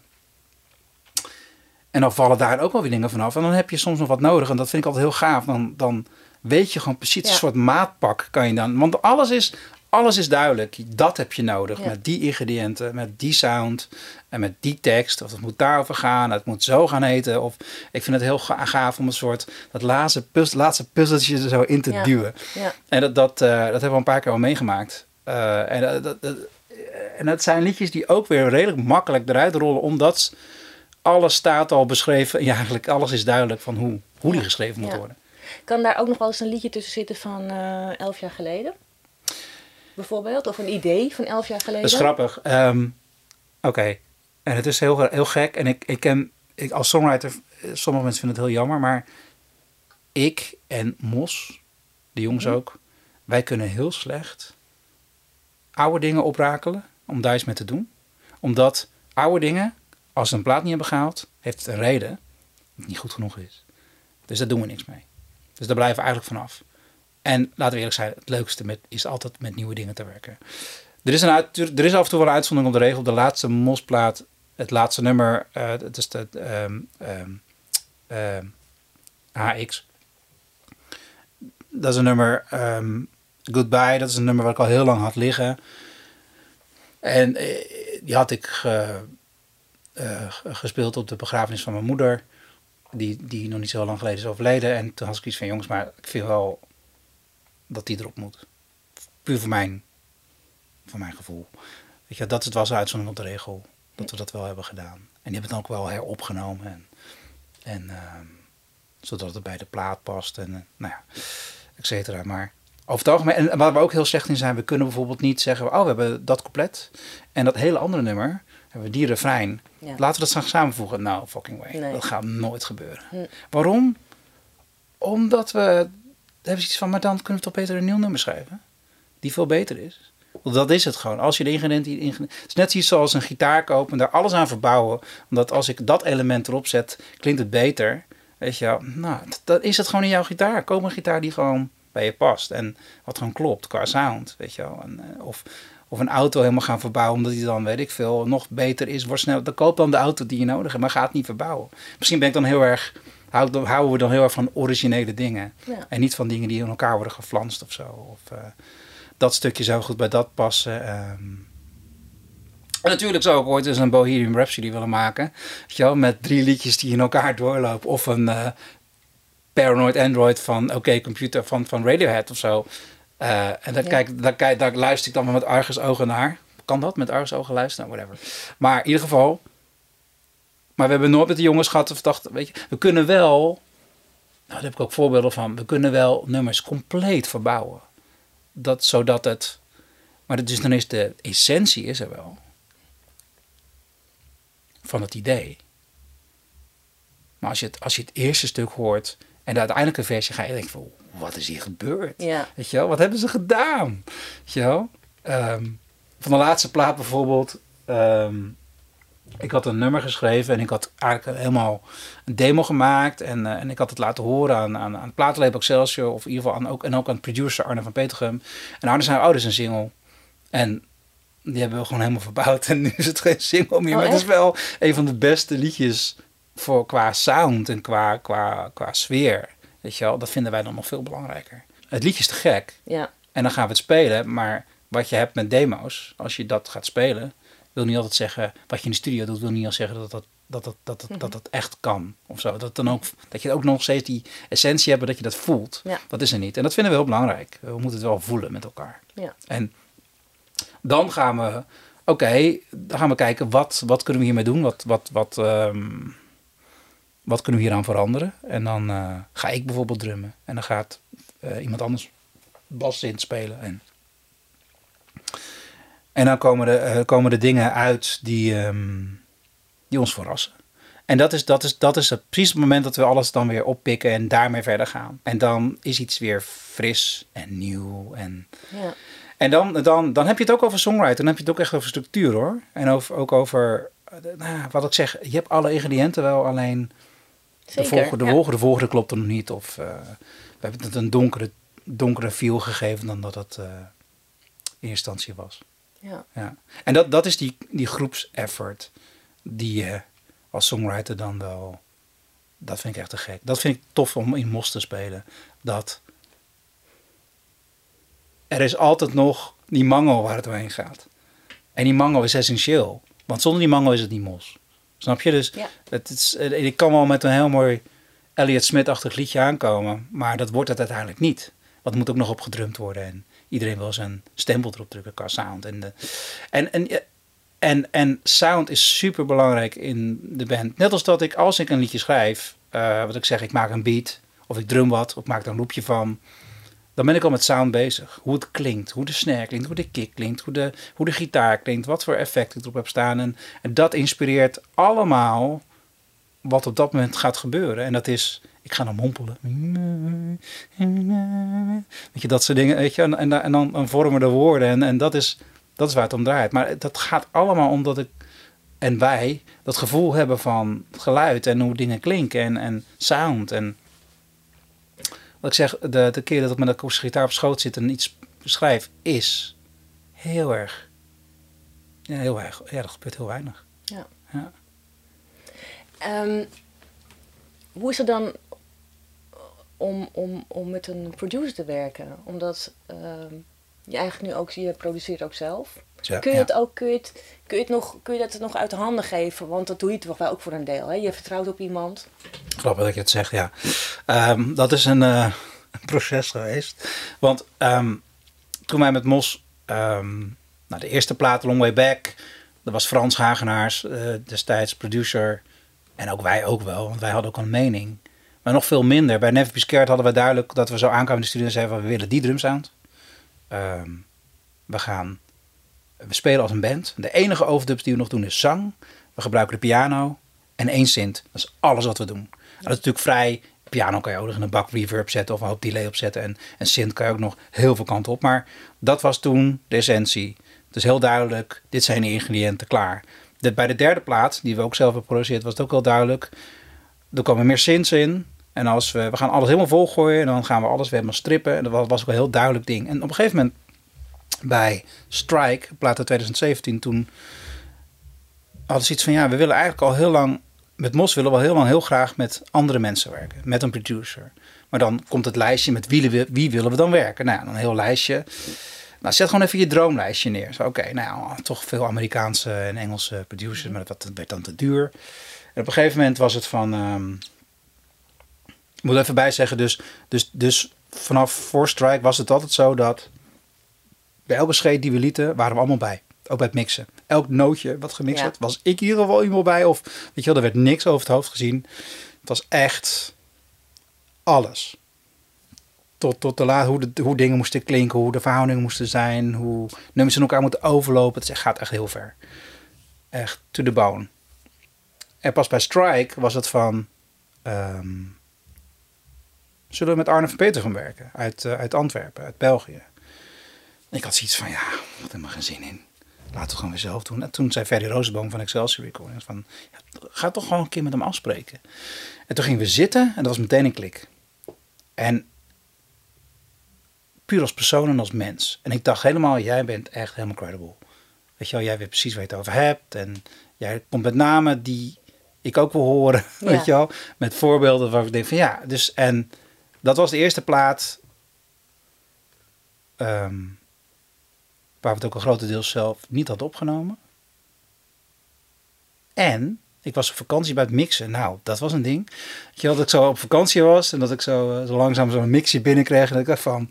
En dan vallen daar ook wel weer dingen vanaf. En dan heb je soms nog wat nodig. En dat vind ik altijd heel gaaf. Dan, dan weet je gewoon precies ja. een soort maatpak kan je dan. Want alles is, alles is duidelijk. Dat heb je nodig. Ja. Met die ingrediënten, met die sound en met die tekst. Of het moet daarover gaan. Het moet zo gaan heten. Of ik vind het heel gaaf om een soort dat laatste, puzz, laatste puzzeltje er zo in te Ja. duwen. Ja. En dat, dat, uh, dat hebben we een paar keer al meegemaakt. Uh, en, uh, dat, dat, en dat zijn liedjes die ook weer redelijk makkelijk eruit rollen. Omdat alles staat al beschreven. Ja, eigenlijk alles is duidelijk van hoe, hoe die geschreven moet worden. Kan daar ook nog wel eens een liedje tussen zitten van eh, elf jaar geleden? Bijvoorbeeld? Of een idee van elf jaar geleden? Dat is grappig. Um, Oké. En het is heel, heel gek. En ik, ik ken, ik, als songwriter, sommige mensen vinden het heel jammer, maar ik en Mos, de jongens Mhm. ook, wij kunnen heel slecht oude dingen oprakelen om daar iets mee te doen. Omdat oude dingen, als ze een plaat niet hebben gehaald, heeft het een reden dat het niet goed genoeg is. Dus daar doen we niks mee. Dus daar blijven we eigenlijk vanaf. En laten we eerlijk zijn, het leukste met, is altijd met nieuwe dingen te werken. Er is, een er is af en toe wel een uitzondering op de regel. De laatste Mosplaat, het laatste nummer, uh, het is de um, um, HX. Dat is een nummer, Goodbye, dat is een nummer wat ik al heel lang had liggen. En uh, die had ik ge, uh, gespeeld op de begrafenis van mijn moeder. Die, die nog niet zo lang geleden is overleden. En toen had ik iets van, jongens, maar ik vind wel dat die erop moet. Puur voor mijn, voor mijn gevoel. Weet je, dat het was uitzondering op de regel. Dat we dat wel hebben gedaan. En die hebben het dan ook wel heropgenomen. En, en uh, zodat het bij de plaat past. En uh, nou ja, et cetera. Maar Over het algemeen, en waar we ook heel slecht in zijn, we kunnen bijvoorbeeld niet zeggen, oh, we hebben dat couplet en dat hele andere nummer, hebben we die refrein. Ja. Laten we dat samenvoegen. Nou, fucking way. Nee. Dat gaat nooit gebeuren. Hm. Waarom? Omdat we, hebben we iets van, maar dan kunnen we toch beter een nieuw nummer schrijven, die veel beter is. Want dat is het gewoon. Als je de ingrediënten... Het is net zoiets zoals een gitaar kopen en daar alles aan verbouwen. Omdat als ik dat element erop zet, klinkt het beter. Weet je wel. Nou, d- dan is het gewoon in jouw gitaar. Koop een gitaar die gewoon bij je past. En wat gewoon klopt qua sound. Weet je wel. Eh, of, of een auto helemaal gaan verbouwen omdat die dan, weet ik veel, nog beter is. Wordt snel. Dan koop dan de auto die je nodig hebt. Maar ga het niet verbouwen. Misschien ben ik dan heel erg... hou- Houden we dan heel erg van originele dingen. Ja. En niet van dingen die in elkaar worden geflanst of zo. Of, eh, dat stukje zou goed bij dat passen. ehm. En natuurlijk zou ik ooit eens een Bohemian Rhapsody willen maken. Weet je wel, met drie liedjes die in elkaar doorlopen. Of een eh, Paranoid Android van Oké Computer van, van Radiohead of zo. Eh, en daar, Ja. kijk, daar, kijk, daar luister ik dan met argusogen naar. Kan dat, met argusogen luisteren? Nou, whatever. Maar in ieder geval... Maar we hebben nooit met de jongens gehad of dachten, weet je... We kunnen wel... Nou, daar heb ik ook voorbeelden van. We kunnen wel nummers compleet verbouwen. Dat, zodat het... Maar dat dus dan is de essentie is er wel. Van het idee. Maar als je het, als je het eerste stuk hoort... En de uiteindelijke versie ga je denken van... Wat is hier gebeurd? Ja. Weet je wel, wat hebben ze gedaan? Weet je wel? Ehm, van de laatste plaat bijvoorbeeld. ehm, ik had een nummer geschreven en ik had eigenlijk helemaal een demo gemaakt. En, eh, en ik had het laten horen aan, aan, aan het platenlabel Excelsior. Of in ieder geval aan, ook, en ook aan producer Arne van Petergem. En Arne zei, oh, dit is een single. En die hebben we gewoon helemaal verbouwd. En nu is het geen single meer. Oh, maar het is wel een van de beste liedjes voor, qua sound en qua, qua, qua sfeer. Weet je wel, dat vinden wij dan nog veel belangrijker. Het liedje is te gek. Ja. En dan gaan we het spelen. Maar wat je hebt met demo's, als je dat gaat spelen, wil niet altijd zeggen, wat je in de studio doet, wil niet altijd zeggen dat dat, dat, dat, dat, dat, dat, dat echt kan. Of zo. Dat, dan ook, dat je ook nog steeds die essentie hebt, dat je dat voelt. Ja. Dat is er niet. En dat vinden we heel belangrijk. We moeten het wel voelen met elkaar. Ja. En dan gaan we, oké, dan gaan we kijken, wat, wat kunnen we hiermee doen? Wat, wat, wat, ehm, wat kunnen we hieraan veranderen? En dan eh, ga ik bijvoorbeeld drummen. En dan gaat eh, iemand anders bas in spelen. En, en dan komen de, eh, komen de dingen uit die, ehm, die ons verrassen. En dat is, dat, is, dat is het, precies het moment dat we alles dan weer oppikken en daarmee verder gaan. En dan is iets weer fris en nieuw. En, Ja. en dan, dan, dan heb je het ook over songwriting. Dan heb je het ook echt over structuur hoor. En over, ook over, eh, nou, wat ik zeg, je hebt alle ingrediënten wel, alleen de volgende, de volgende, de volgende klopt er nog niet. Of eh, we hebben het een donkere, donkere feel gegeven dan dat het eh, in eerste instantie was. Ja. Ja. En dat, dat is die, die groepseffort die je als songwriter dan wel... Dat vind ik echt te gek. Dat vind ik tof om in Mos te spelen. Dat er is altijd nog die mango waar het doorheen gaat. En die mango is essentieel. Want zonder die mango is het niet Mos. Snap je? Dus Ja. het is, ik kan wel met een heel mooi Elliot Smith-achtig liedje aankomen. Maar dat wordt het uiteindelijk niet. Want het moet ook nog opgedrumd worden. En iedereen wil zijn stempel erop drukken qua sound. En, de, en, en, en, en sound is super belangrijk in de band. Net als dat ik, als ik een liedje schrijf, eh, wat ik zeg, ik maak een beat. Of ik drum wat, of ik maak er een loopje van. Dan ben ik al met sound bezig. Hoe het klinkt, hoe de snare klinkt, hoe de kick klinkt, hoe de, hoe de gitaar klinkt, wat voor effecten ik erop heb staan. En, en dat inspireert allemaal wat op dat moment gaat gebeuren. En dat is, ik ga dan mompelen. Weet je, dat soort dingen. Weet je, en, en, en dan, dan vormen de woorden. En, en dat, is, dat is waar het om draait. Maar dat gaat allemaal omdat ik en wij dat gevoel hebben van geluid en hoe dingen klinken en, en sound. En wat ik zeg, de, de keer dat ik met een akoestische gitaar op schoot zit en iets beschrijf, is heel erg. Ja, heel erg. Ja, dat gebeurt heel weinig. Ja. Ja. Ehm, hoe is het dan om, om, om met een producer te werken? Omdat ehm, je eigenlijk nu ook, je produceert ook zelf. Ja, kun je ja. het ook, kun je, het, kun je, het nog, kun je dat nog uit de handen geven? Want dat doe je toch wel ook voor een deel. Hè? Je vertrouwt op iemand. Grappig dat je het zegt, ja. Ehm, dat is een, eh, een proces geweest. Want toen wij met Mos, ehm, nou, de eerste plaat Long Way Back, dat was Frans Hagenaars, eh, destijds producer. En ook wij ook wel, want wij hadden ook een mening. Maar nog veel minder. Bij Never Be hadden we duidelijk dat we zo aankwamen in de studio en zeiden van, we willen die drumsound. ehm, we gaan, we spelen als een band. De enige overdubs die we nog doen is zang. We gebruiken de piano en één synth. Dat is alles wat we doen. En dat is natuurlijk vrij. Piano kan je ook nog in een bak reverb zetten of een hoop delay opzetten. En, en synth kan je ook nog heel veel kanten op. Maar dat was toen de essentie. Is heel duidelijk, dit zijn de ingrediënten, klaar. Bij de derde plaat, die we ook zelf hebben geproduceerd, was het ook wel duidelijk. Er komen meer synths in. En als we, we gaan alles helemaal volgooien en dan gaan we alles weer helemaal strippen. En dat was, ook een heel duidelijk ding. En op een gegeven moment bij Strike, plaat uit 2017, toen hadden ze iets van, ja, we willen eigenlijk al heel lang, met Mos willen we al heel lang heel graag met andere mensen werken. Met een producer. Maar dan komt het lijstje met wie, wie willen we dan werken. Nou, een heel lijstje. Nou, zet gewoon even je droomlijstje neer. Oké, nou ja, toch veel Amerikaanse en Engelse producers, maar dat werd dan te duur. En op een gegeven moment was het van... ehm, ik moet even bij zeggen, dus, dus, dus vanaf voor Strike was het altijd zo dat bij elke scheet die we lieten, waren we allemaal bij. Ook bij het mixen. Elk nootje wat gemixt Ja. werd, was ik in ieder geval iemand bij. Of weet je wel, er werd niks over het hoofd gezien. Het was echt alles. Tot, tot de la, hoe, hoe dingen moesten klinken, hoe de verhoudingen moesten zijn, hoe nummers in elkaar moeten overlopen. Het gaat echt heel ver. Echt to the bone. En pas bij Strike was het van... ehm, zullen we met Arne van Peter gaan werken? Uit, eh, uit Antwerpen, uit België. En ik had zoiets van, ja, ik had helemaal geen zin in. Laten we gewoon weer zelf doen. En toen zei Ferry Rozenboom van Excelsior Recordings van... Ja, ga toch gewoon een keer met hem afspreken. En toen gingen we zitten en dat was meteen een klik. En puur als persoon en als mens. En ik dacht helemaal, jij bent echt helemaal credible. Weet je wel, jij weet precies waar je het over hebt. En jij komt met namen die ik ook wil horen. (laughs) Ja. Weet je wel, met voorbeelden waar ik denk van ja. Dus, en dat was de eerste plaat ehm, waar we het ook een grotendeels zelf niet hadden opgenomen. En ik was op vakantie bij het mixen. Nou, dat was een ding. Weet je wel, dat ik zo op vakantie was en dat ik zo, eh, zo langzaam zo'n mixje binnenkreeg. En dat ik dacht van,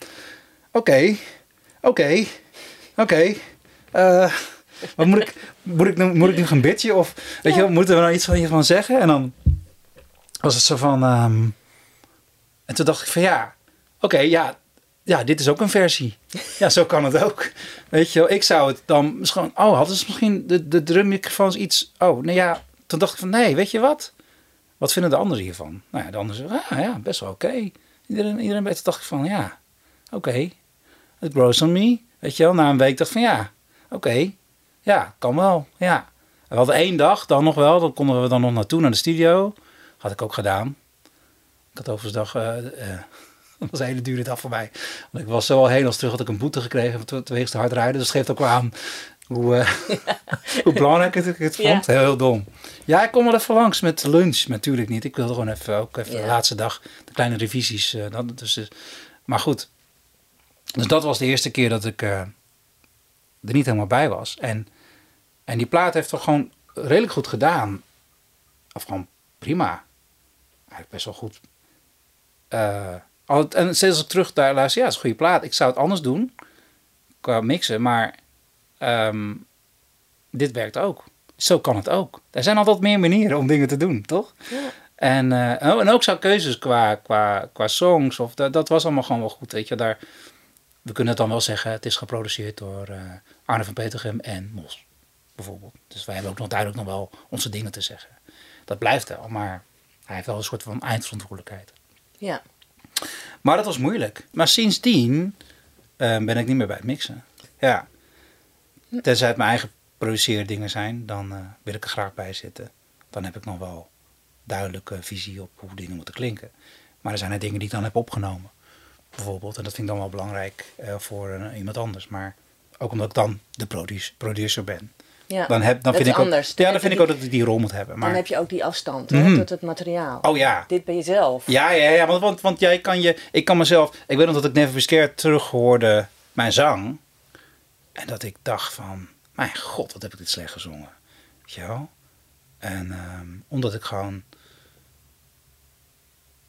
oké, oké, oké. eh, wat moet ik, moet ik, nu, moet ik nu gaan bitchen? Of weet je wel, moeten we nou iets van hiervan zeggen? En dan was het zo van... ehm, en toen dacht ik van ja, oké, ja, ja, dit is ook een versie. Ja, zo kan het ook. Weet je wel, ik zou het dan misschien... Oh, hadden ze misschien de, de drummicrofoons iets... Oh, nou ja, toen dacht ik van nee, weet je wat? Wat vinden de anderen hiervan? Nou ja, de anderen zeggen, ah, ja, best wel oké. Iedereen, iedereen weet, dacht ik van ja, oké. Het grows on me. Weet je wel, na een week dacht ik van ja, oké. Ja, kan wel, ja. We hadden één dag dan nog wel, dan konden we dan nog naartoe naar de studio. Had ik ook gedaan. Ik had overigens dag, eh, eh, (laughs) dat was een hele dure dag voor mij. Want ik was zo al heen als terug had ik een boete gekregen voor wegens te hard rijden. Dus dat geeft ook wel aan hoe, eh, (laughs) (laughs) hoe belangrijk ik het, het Ja. vond. Heel, heel dom. Ja, ik kom wel even langs met lunch. Natuurlijk niet. Ik wilde gewoon even, ook even Ja. de laatste dag de kleine revisies. dan, dus, maar goed. Dus dat was de eerste keer dat ik eh, er niet helemaal bij was. En, en die plaat heeft toch gewoon redelijk goed gedaan. Of gewoon prima. Eigenlijk best wel goed. Eh, al en steeds als ik terug daar luister, ja, het is een goede plaat. Ik zou het anders doen. Qua mixen, maar ehm, dit werkt ook. Zo kan het ook. Er zijn altijd meer manieren om dingen te doen, toch? Ja. En, eh, oh, en ook zo keuzes qua, qua, qua songs. Of dat, dat was allemaal gewoon wel goed. Weet je, daar, we kunnen het dan wel zeggen, het is geproduceerd door eh, Arne van Petergem en Mos. Bijvoorbeeld. Dus wij hebben ook nog duidelijk nog wel onze dingen te zeggen. Dat blijft wel, maar hij heeft wel een soort van eindverantwoordelijkheid. Ja. Maar dat was moeilijk. Maar sindsdien eh, ben ik niet meer bij het mixen. Ja. Tenzij het mijn eigen produceren dingen zijn, dan eh, wil ik er graag bij zitten. Dan heb ik nog wel duidelijke visie op hoe dingen moeten klinken. Maar er zijn er dingen die ik dan heb opgenomen. Bijvoorbeeld. En dat vind ik dan wel belangrijk eh, voor iemand anders. Maar ook omdat ik dan de produce- producer ben. ja. Dan, heb, dan vind ik ook, anders. ja, Dan vind ik ook dat ik die rol moet hebben. Maar, Dan heb je ook die afstand Mhm. hè, tot het materiaal. Oh ja, Dit ben je zelf. Ja, ja, ja want, want, want jij kan je... Ik kan mezelf... Ik weet nog dat ik Never Be Scared terug hoorde, mijn zang. En dat ik dacht van... Mijn god, wat heb ik dit slecht gezongen. Weet je wel? En ehm, omdat ik gewoon...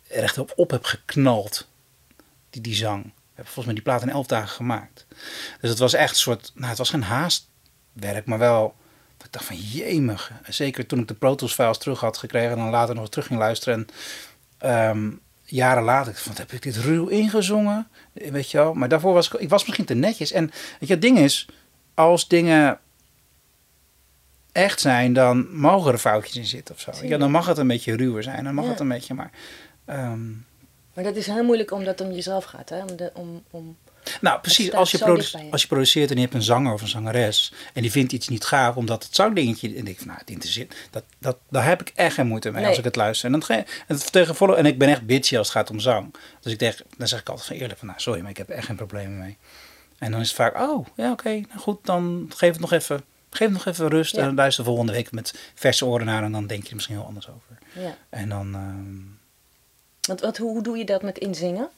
Er echt op, op heb geknald. Die, die zang. Ik heb volgens mij die plaat in elf dagen gemaakt. Dus het was echt een soort... Nou, het was geen haastwerk, maar wel... Ik dacht van jemig. Zeker toen ik de Pro Tools files terug had gekregen en dan later nog terug ging luisteren. En, ehm, jaren later, van, heb ik dit ruw ingezongen? Weet je wel? Maar daarvoor was ik, ik was misschien te netjes. En weet je, het ding is, als dingen echt zijn, dan mogen er foutjes in zitten of zo. Ja, dan mag het een beetje ruwer zijn. Dan mag Ja. het een beetje, maar... ehm, Maar dat is heel moeilijk omdat het om jezelf gaat, hè? Om, de, om, om... nou, precies. Als je, als je produceert en je hebt een zanger of een zangeres... en die vindt iets niet gaaf omdat het zangdingetje... en ik, van, nou, het interesseert... Dat, dat, daar heb ik echt geen moeite mee Nee. als ik het luister. En, dan, en, het en ik ben echt bitchy als het gaat om zang. Dus ik denk, dan zeg ik altijd van eerlijk van... nou, sorry, maar ik heb echt geen problemen mee. En dan is het vaak, oh, ja, oké, nou goed, dan geef het nog even... Geef het nog even rust Ja. en dan luister volgende week met verse oren naar... en dan denk je er misschien heel anders over. Ja. En dan... ehm, Want wat, hoe, doe je dat met inzingen?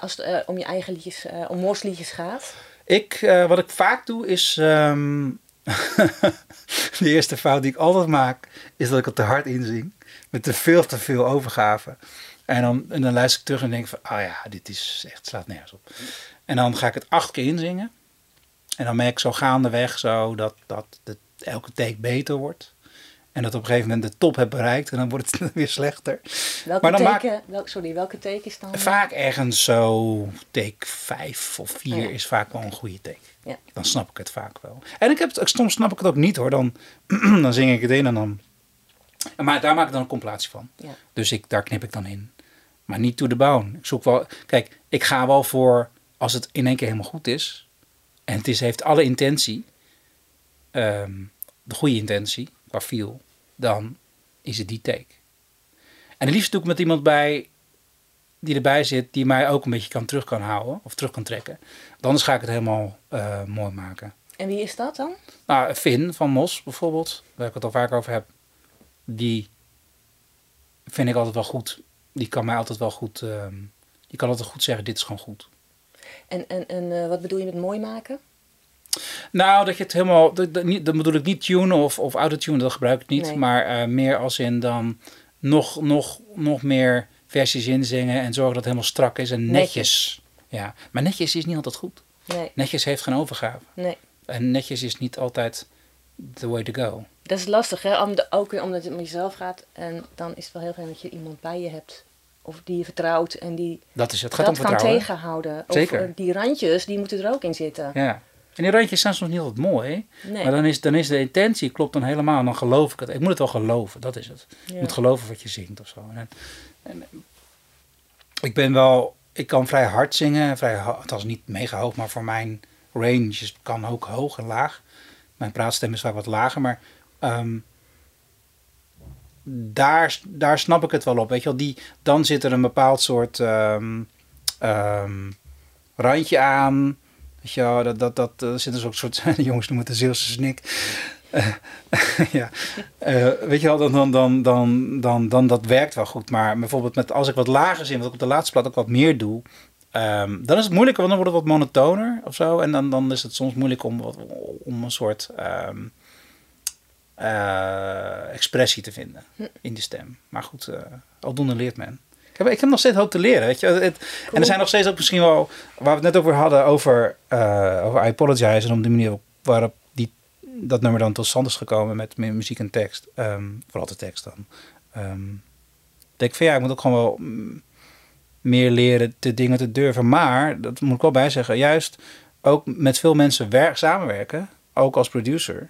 Als het eh, om je eigen liedjes, eh, om morsliedjes gaat. Ik, eh, wat ik vaak doe is. ehm, (laughs) de eerste fout die ik altijd maak, is dat ik het te hard inzing. Met te veel te veel overgave. En dan, en dan luister ik terug en denk van, oh ja, dit is echt, slaat nergens op. En dan ga ik het acht keer inzingen. En dan merk ik zo gaandeweg zo dat, dat de, elke take beter wordt. En dat op een gegeven moment de top heb bereikt en dan wordt het (laughs) weer slechter. Welke Maar dan maak- welk, sorry, welke teken is dan? Vaak ergens zo take 5 of 4 Oh ja. is vaak wel een goede take. Ja. Dan snap ik het vaak wel. En ik heb het, soms snap ik het ook niet hoor. Dan, (clears throat) dan zing ik het in en dan. Maar daar maak ik dan een compilatie van. Ja. Dus ik, daar knip ik dan in. Maar niet to the bone. Ik zoek wel. Kijk, ik ga wel voor als het in één keer helemaal goed is. En het is, heeft alle intentie. ehm, de goede intentie qua feel. Dan is het die take. En het liefst doe ik met iemand bij die erbij zit, die mij ook een beetje kan terug kan houden of terug kan trekken. Want Anders ga ik het helemaal eh, mooi maken. En wie is dat dan? Nou, Finn van Mos bijvoorbeeld, waar ik het al vaak over heb, die vind ik altijd wel goed. Die kan mij altijd wel goed, ehm, die kan altijd goed zeggen, dit is gewoon goed. En, en, en eh, wat bedoel je met mooi maken? Nou, dat je het helemaal, dat, dat, niet, dat bedoel ik niet tunen of, of autotune, dat gebruik ik niet. Nee. Maar eh, meer als in dan nog, nog, nog meer versies inzingen en zorgen dat het helemaal strak is en netjes. Ja, maar netjes is niet altijd goed. Nee, Netjes heeft geen overgave. nee. En netjes is niet altijd the way to go. Dat is lastig, hè? Om de, ook weer omdat het om jezelf gaat. En dan is het wel heel fijn dat je iemand bij je hebt. Of die je vertrouwt en die Dat is het. Gaat dat om kan vertrouwen. tegenhouden. Zeker. Of die randjes, die moeten er ook in zitten. Ja. En die randjes zijn soms niet altijd mooi. Nee. Maar dan is, dan is de intentie, klopt dan helemaal. Dan geloof ik het. Ik moet het wel geloven, dat is het. Je Ja. moet geloven wat je zingt of zo. En, en, ik ben wel, ik kan vrij hard zingen. Vrij, ho- althans niet mega hoog, maar voor mijn range is- kan ook hoog en laag. Mijn praatstem is vaak wat lager, maar ehm, daar, daar snap ik het wel op. Weet je wel, die, dan zit er een bepaald soort ehm, ehm, randje aan. Weet je wel, dat, dat, dat, er zit een soort, de (laughs) jongens noemen het de Zeelse snik. Eh, (laughs) ja, Eh, weet je wel, dan, dan, dan, dan, dan, dan dat werkt wel goed. Maar bijvoorbeeld met, als ik wat lager zin, wat ik op de laatste plaat ook wat meer doe, ehm, dan is het moeilijker, want dan wordt het wat monotoner of zo. En dan, dan is het soms moeilijk om, wat, om een soort ehm, eh, expressie te vinden in de stem. Maar goed, eh aldoende leert men. Ik heb, ik heb nog steeds hoop te leren, weet je. Het, En er zijn nog steeds ook misschien wel, waar we het net over hadden, over, eh, over I Apologize en om de manier waarop die, dat nummer dan tot stand is gekomen met mu- muziek en tekst. Ehm, vooral de tekst dan. Ehm denk ik van ja, ik moet ook gewoon wel meer leren de dingen te durven. Maar, dat moet ik wel bij zeggen, juist ook met veel mensen werk, samenwerken, ook als producer,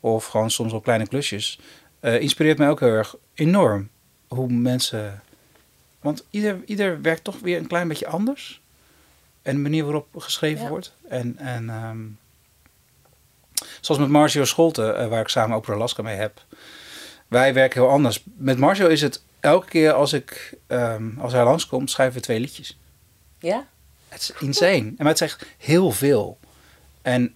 of gewoon soms op kleine klusjes, eh, inspireert mij ook heel erg enorm hoe mensen. Want ieder, ieder werkt toch weer een klein beetje anders. En de manier waarop geschreven Ja. wordt. En, en ehm, zoals met Marcio Scholte, eh, waar ik samen Opera Alaska mee heb. Wij werken heel anders. Met Marcio is het elke keer als, ik, ehm, als hij langskomt, schrijven we twee liedjes. Ja? Het is insane. En maar het zegt heel veel. En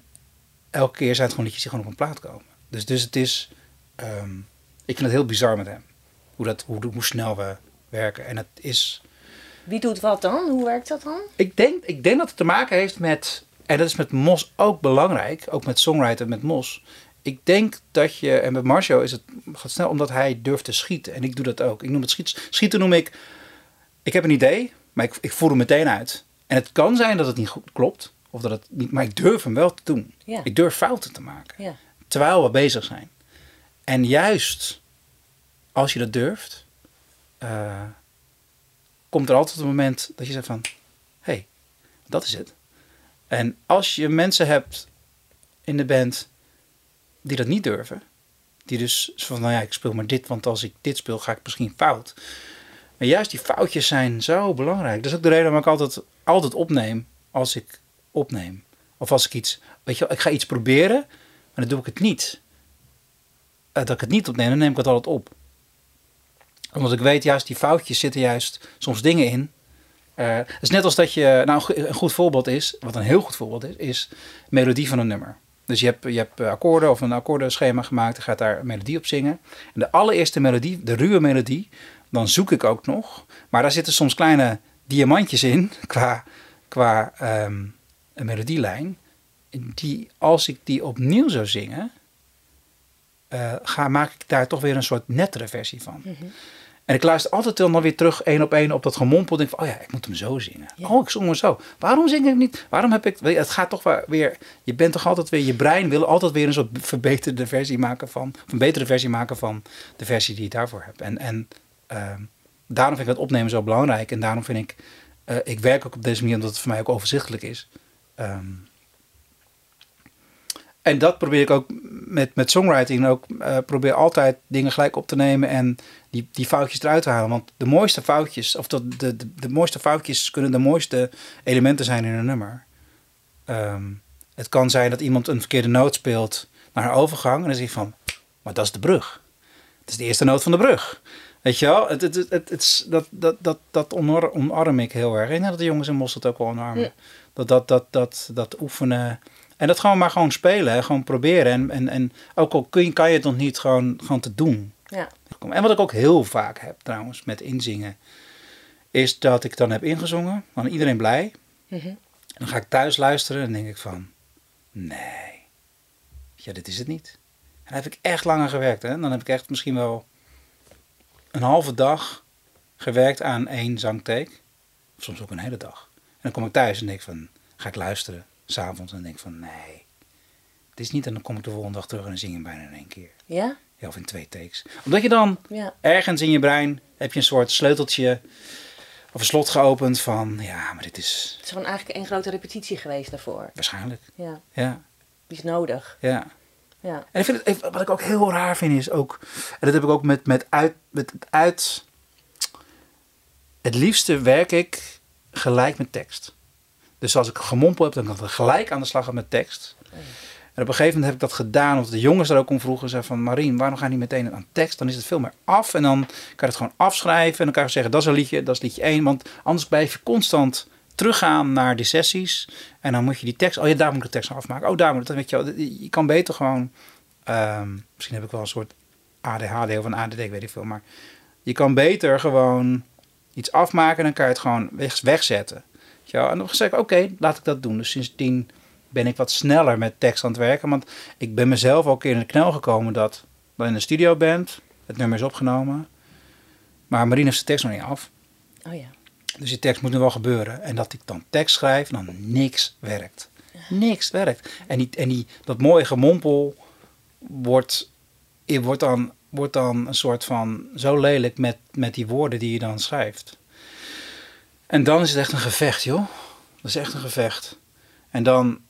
elke keer zijn het gewoon liedjes die gewoon op een plaat komen. Dus, dus het is... ehm, ik vind het heel bizar met hem. Hoe, dat, hoe, hoe snel we werken. En het is... Wie doet wat dan? Hoe werkt dat dan? Ik denk, ik denk dat het te maken heeft met... En dat is met Mos ook belangrijk. Ook met songwriter met Mos. Ik denk dat je... En met Marcio is het gaat snel omdat hij durft te schieten. En ik doe dat ook. Ik noem het schieten. Schieten noem ik... Ik heb een idee, maar ik, ik voer hem meteen uit. En het kan zijn dat het niet goed klopt. Of dat het niet... Maar ik durf hem wel te doen. Ja. Ik durf fouten te maken. Ja. Terwijl we bezig zijn. En juist als je dat durft... eh, komt er altijd een moment dat je zegt van... Hey, dat is het. En als je mensen hebt in de band die dat niet durven... Die dus van, nou ja, ik speel maar dit, want als ik dit speel ga ik misschien fout. Maar juist die foutjes zijn zo belangrijk. Dat is ook de reden waarom ik altijd, altijd opneem als ik opneem. Of als ik iets, weet je ik ga iets proberen, maar dan doe ik het niet. Uh, dat ik het niet opneem, dan neem ik het altijd op. Omdat ik weet, juist die foutjes zitten juist soms dingen in. Uh, het is net als dat je, nou een goed voorbeeld is, wat een heel goed voorbeeld is, is melodie van een nummer. Dus je hebt, je hebt akkoorden of een akkoordenschema gemaakt, je gaat daar melodie op zingen. En de allereerste melodie, de ruwe melodie, dan zoek ik ook nog. Maar daar zitten soms kleine diamantjes in (laughs) qua, qua um, een melodielijn. Die, als ik die opnieuw zou zingen, uh, ga, maak ik daar toch weer een soort nettere versie van. -hmm. En ik luister altijd dan weer terug één op één op dat gemompel. Denk van, oh ja, ik moet hem zo zingen. Ja. Oh, ik zong hem zo. Waarom zing ik niet? Waarom heb ik... Het gaat toch weer... Je bent toch altijd weer... Je brein wil altijd weer een soort verbeterde versie maken van... een betere versie maken van de versie die je daarvoor hebt. En, en uh, daarom vind ik het opnemen zo belangrijk. En daarom vind ik... Uh, ik werk ook op deze manier omdat het voor mij ook overzichtelijk is. Um, en dat probeer ik ook met, met songwriting ook. Uh, probeer altijd dingen gelijk op te nemen en die, die foutjes eruit te halen. Want de mooiste foutjes, of de, de, de, de mooiste foutjes kunnen de mooiste elementen zijn in een nummer. Um, het kan zijn dat iemand een verkeerde noot speelt naar een overgang. En dan zeg je van, maar dat is de brug. Het is de eerste noot van de brug. Weet je wel, het, het, het, het, het dat, dat, dat, dat omarm ik heel erg. En dat de jongens in Mos dat ook wel omarmen. Ja. Dat, dat, dat, dat, dat oefenen. En dat gewoon maar gewoon spelen. Hè? Gewoon proberen. En, en, en ook al kun je, kan je het nog niet, gewoon, gewoon te doen. Ja. En wat ik ook heel vaak heb trouwens met inzingen. Is dat ik dan heb ingezongen. Dan iedereen blij. Mm -hmm. Dan ga ik thuis luisteren en denk ik van... Nee. Ja, dit is het niet. En dan heb ik echt langer gewerkt. Hè? Dan heb ik echt misschien wel een halve dag gewerkt aan één zangtake. Of soms ook een hele dag. En dan kom ik thuis en denk van... Ga ik luisteren s'avonds en denk van nee, het is niet. En dan kom ik de volgende dag terug en dan zing je bijna in één keer. Ja? Ja, of in twee takes. Omdat je dan ja. ergens in je brein heb je een soort sleuteltje of een slot geopend van ja, maar dit is... Het is gewoon eigenlijk één grote repetitie geweest daarvoor. Waarschijnlijk. Ja. Ja. Die is nodig. Ja. Ja. En ik vind het, wat ik ook heel raar vind is ook, en dat heb ik ook met, met, uit, met uit, het liefste werk ik gelijk met tekst. Dus als ik gemompel heb, dan kan ik gelijk aan de slag gaan met tekst. En op een gegeven moment heb ik dat gedaan, omdat de jongens er ook om vroegen. Zeiden van, Marien, waarom ga je niet meteen aan tekst? Dan is het veel meer af en dan kan je het gewoon afschrijven. En dan kan je zeggen, dat is een liedje, dat is liedje 1. Want anders blijf je constant teruggaan naar die sessies. En dan moet je die tekst, oh ja, daar moet ik de tekst afmaken. Oh, daar moet het, weet je. Je kan beter gewoon, um, misschien heb ik wel een soort ADHD of een ADD, ik weet niet veel. Maar je kan beter gewoon iets afmaken en dan kan je het gewoon weg, en dan zeg ik, oké, laat ik dat doen. Dus sindsdien ben ik wat sneller met tekst aan het werken. Want ik ben mezelf ook in de knel gekomen dat dan in de studio bent. Het nummer is opgenomen. Maar Marine heeft de tekst nog niet af. Oh ja. Dus die tekst moet nu wel gebeuren. En dat ik dan tekst schrijf dan niks werkt. Niks werkt. En, die, en die, dat mooie gemompel wordt, wordt, dan, wordt dan een soort van zo lelijk met, met die woorden die je dan schrijft. En dan is het echt een gevecht, joh. Dat is echt een gevecht. En dan.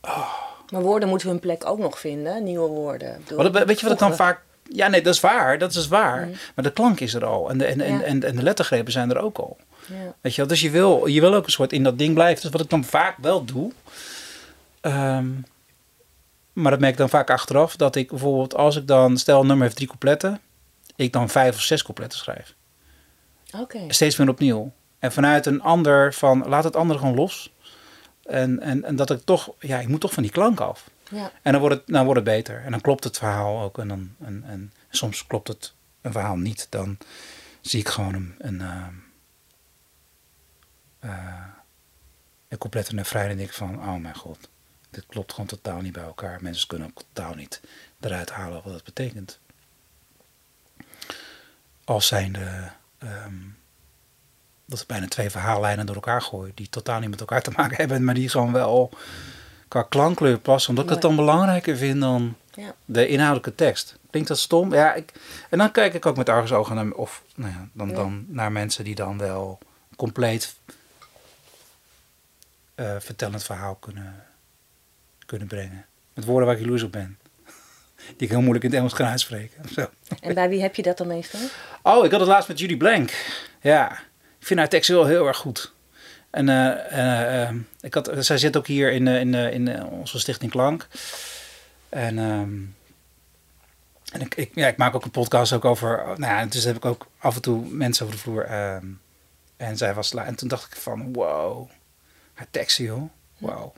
Oh. Maar woorden moeten hun plek ook nog vinden, nieuwe woorden. Wat, weet je wat ik dan vaak. Ja, nee, dat is waar. Dat is waar. Mm. Maar de klank is er al. En de, en, ja. en, en, en, de lettergrepen zijn er ook al. Ja. Weet je wel? Dus je wil, je wil ook een soort in dat ding blijven. Dus wat ik dan vaak wel doe. Um, maar dat merk ik dan vaak achteraf. Dat ik bijvoorbeeld, als ik dan. Stel, een nummer heeft drie coupletten. Ik dan vijf of zes coupletten schrijf. Oké. Okay. Steeds weer opnieuw. En vanuit een ander van laat het andere gewoon los. En, en, en dat ik toch, ja, ik moet toch van die klank af. Ja. En dan wordt, het, dan wordt het beter. En dan klopt het verhaal ook. En, dan, en, en soms klopt het een verhaal niet. Dan zie ik gewoon een, een, uh, uh, een complete en vrij. En denk van, oh mijn god. Dit klopt gewoon totaal niet bij elkaar. Mensen kunnen ook totaal niet eruit halen wat dat betekent. Als zijnde... Um, dat ik bijna twee verhaallijnen door elkaar gooi. Die totaal niet met elkaar te maken hebben. Maar die gewoon wel qua klankkleur passen. Omdat ik het dan belangrijker vind dan ja. de inhoudelijke tekst. Klinkt dat stom? Ja, ik, en dan kijk ik ook met argusogen naar, of, nou ja, dan, ja. dan naar mensen die dan wel compleet eh, vertellend verhaal kunnen, kunnen brengen. Met woorden waar ik jaloers op ben. (laughs) Die ik heel moeilijk in het Engels kan uitspreken. (laughs) Zo. En bij wie heb je dat dan meestal? Oh, ik had het laatst met Judy Blank. Ja, ik vind haar tekst wel heel erg goed. En eh, eh, eh, ik had, zij zit ook hier in, in, in onze stichting Klank. En, ehm, en ik, ik, ja, ik maak ook een podcast ook over... Nou ja, dus heb ik ook af en toe mensen over de vloer. ehm, en zij was... En toen dacht ik van, wow. Haar teksten, joh. Wow.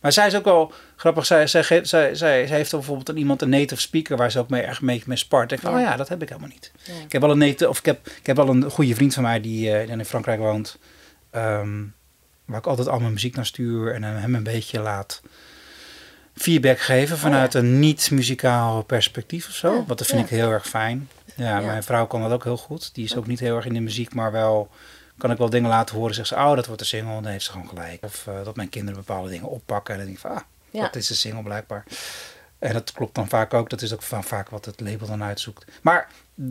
Maar zij is ook wel grappig. Zij, zij, zij, zij, zij heeft bijvoorbeeld een, iemand, een native speaker... waar ze ook mee, echt mee, mee spart. Ik denk van, Ja. oh ja, dat heb ik helemaal niet. Ja. Ik heb wel een native, of ik heb, ik heb wel een goede vriend van mij die eh, in Frankrijk woont. ehm, waar ik altijd al mijn muziek naar stuur en hem een beetje laat feedback geven vanuit een niet-muzikaal perspectief of zo. Ja, Want dat vind ik heel erg fijn. Ja. mijn vrouw kan dat ook heel goed. Die is ook niet heel erg in de muziek, maar wel kan ik wel dingen laten horen. Zegt ze, oh, dat wordt een single. Dan heeft ze gewoon gelijk. Of eh, dat mijn kinderen bepaalde dingen oppakken. En dan denk ik van, ah, Ja. dat is een single blijkbaar. En dat klopt dan vaak ook. Dat is ook van vaak wat het label dan uitzoekt. Maar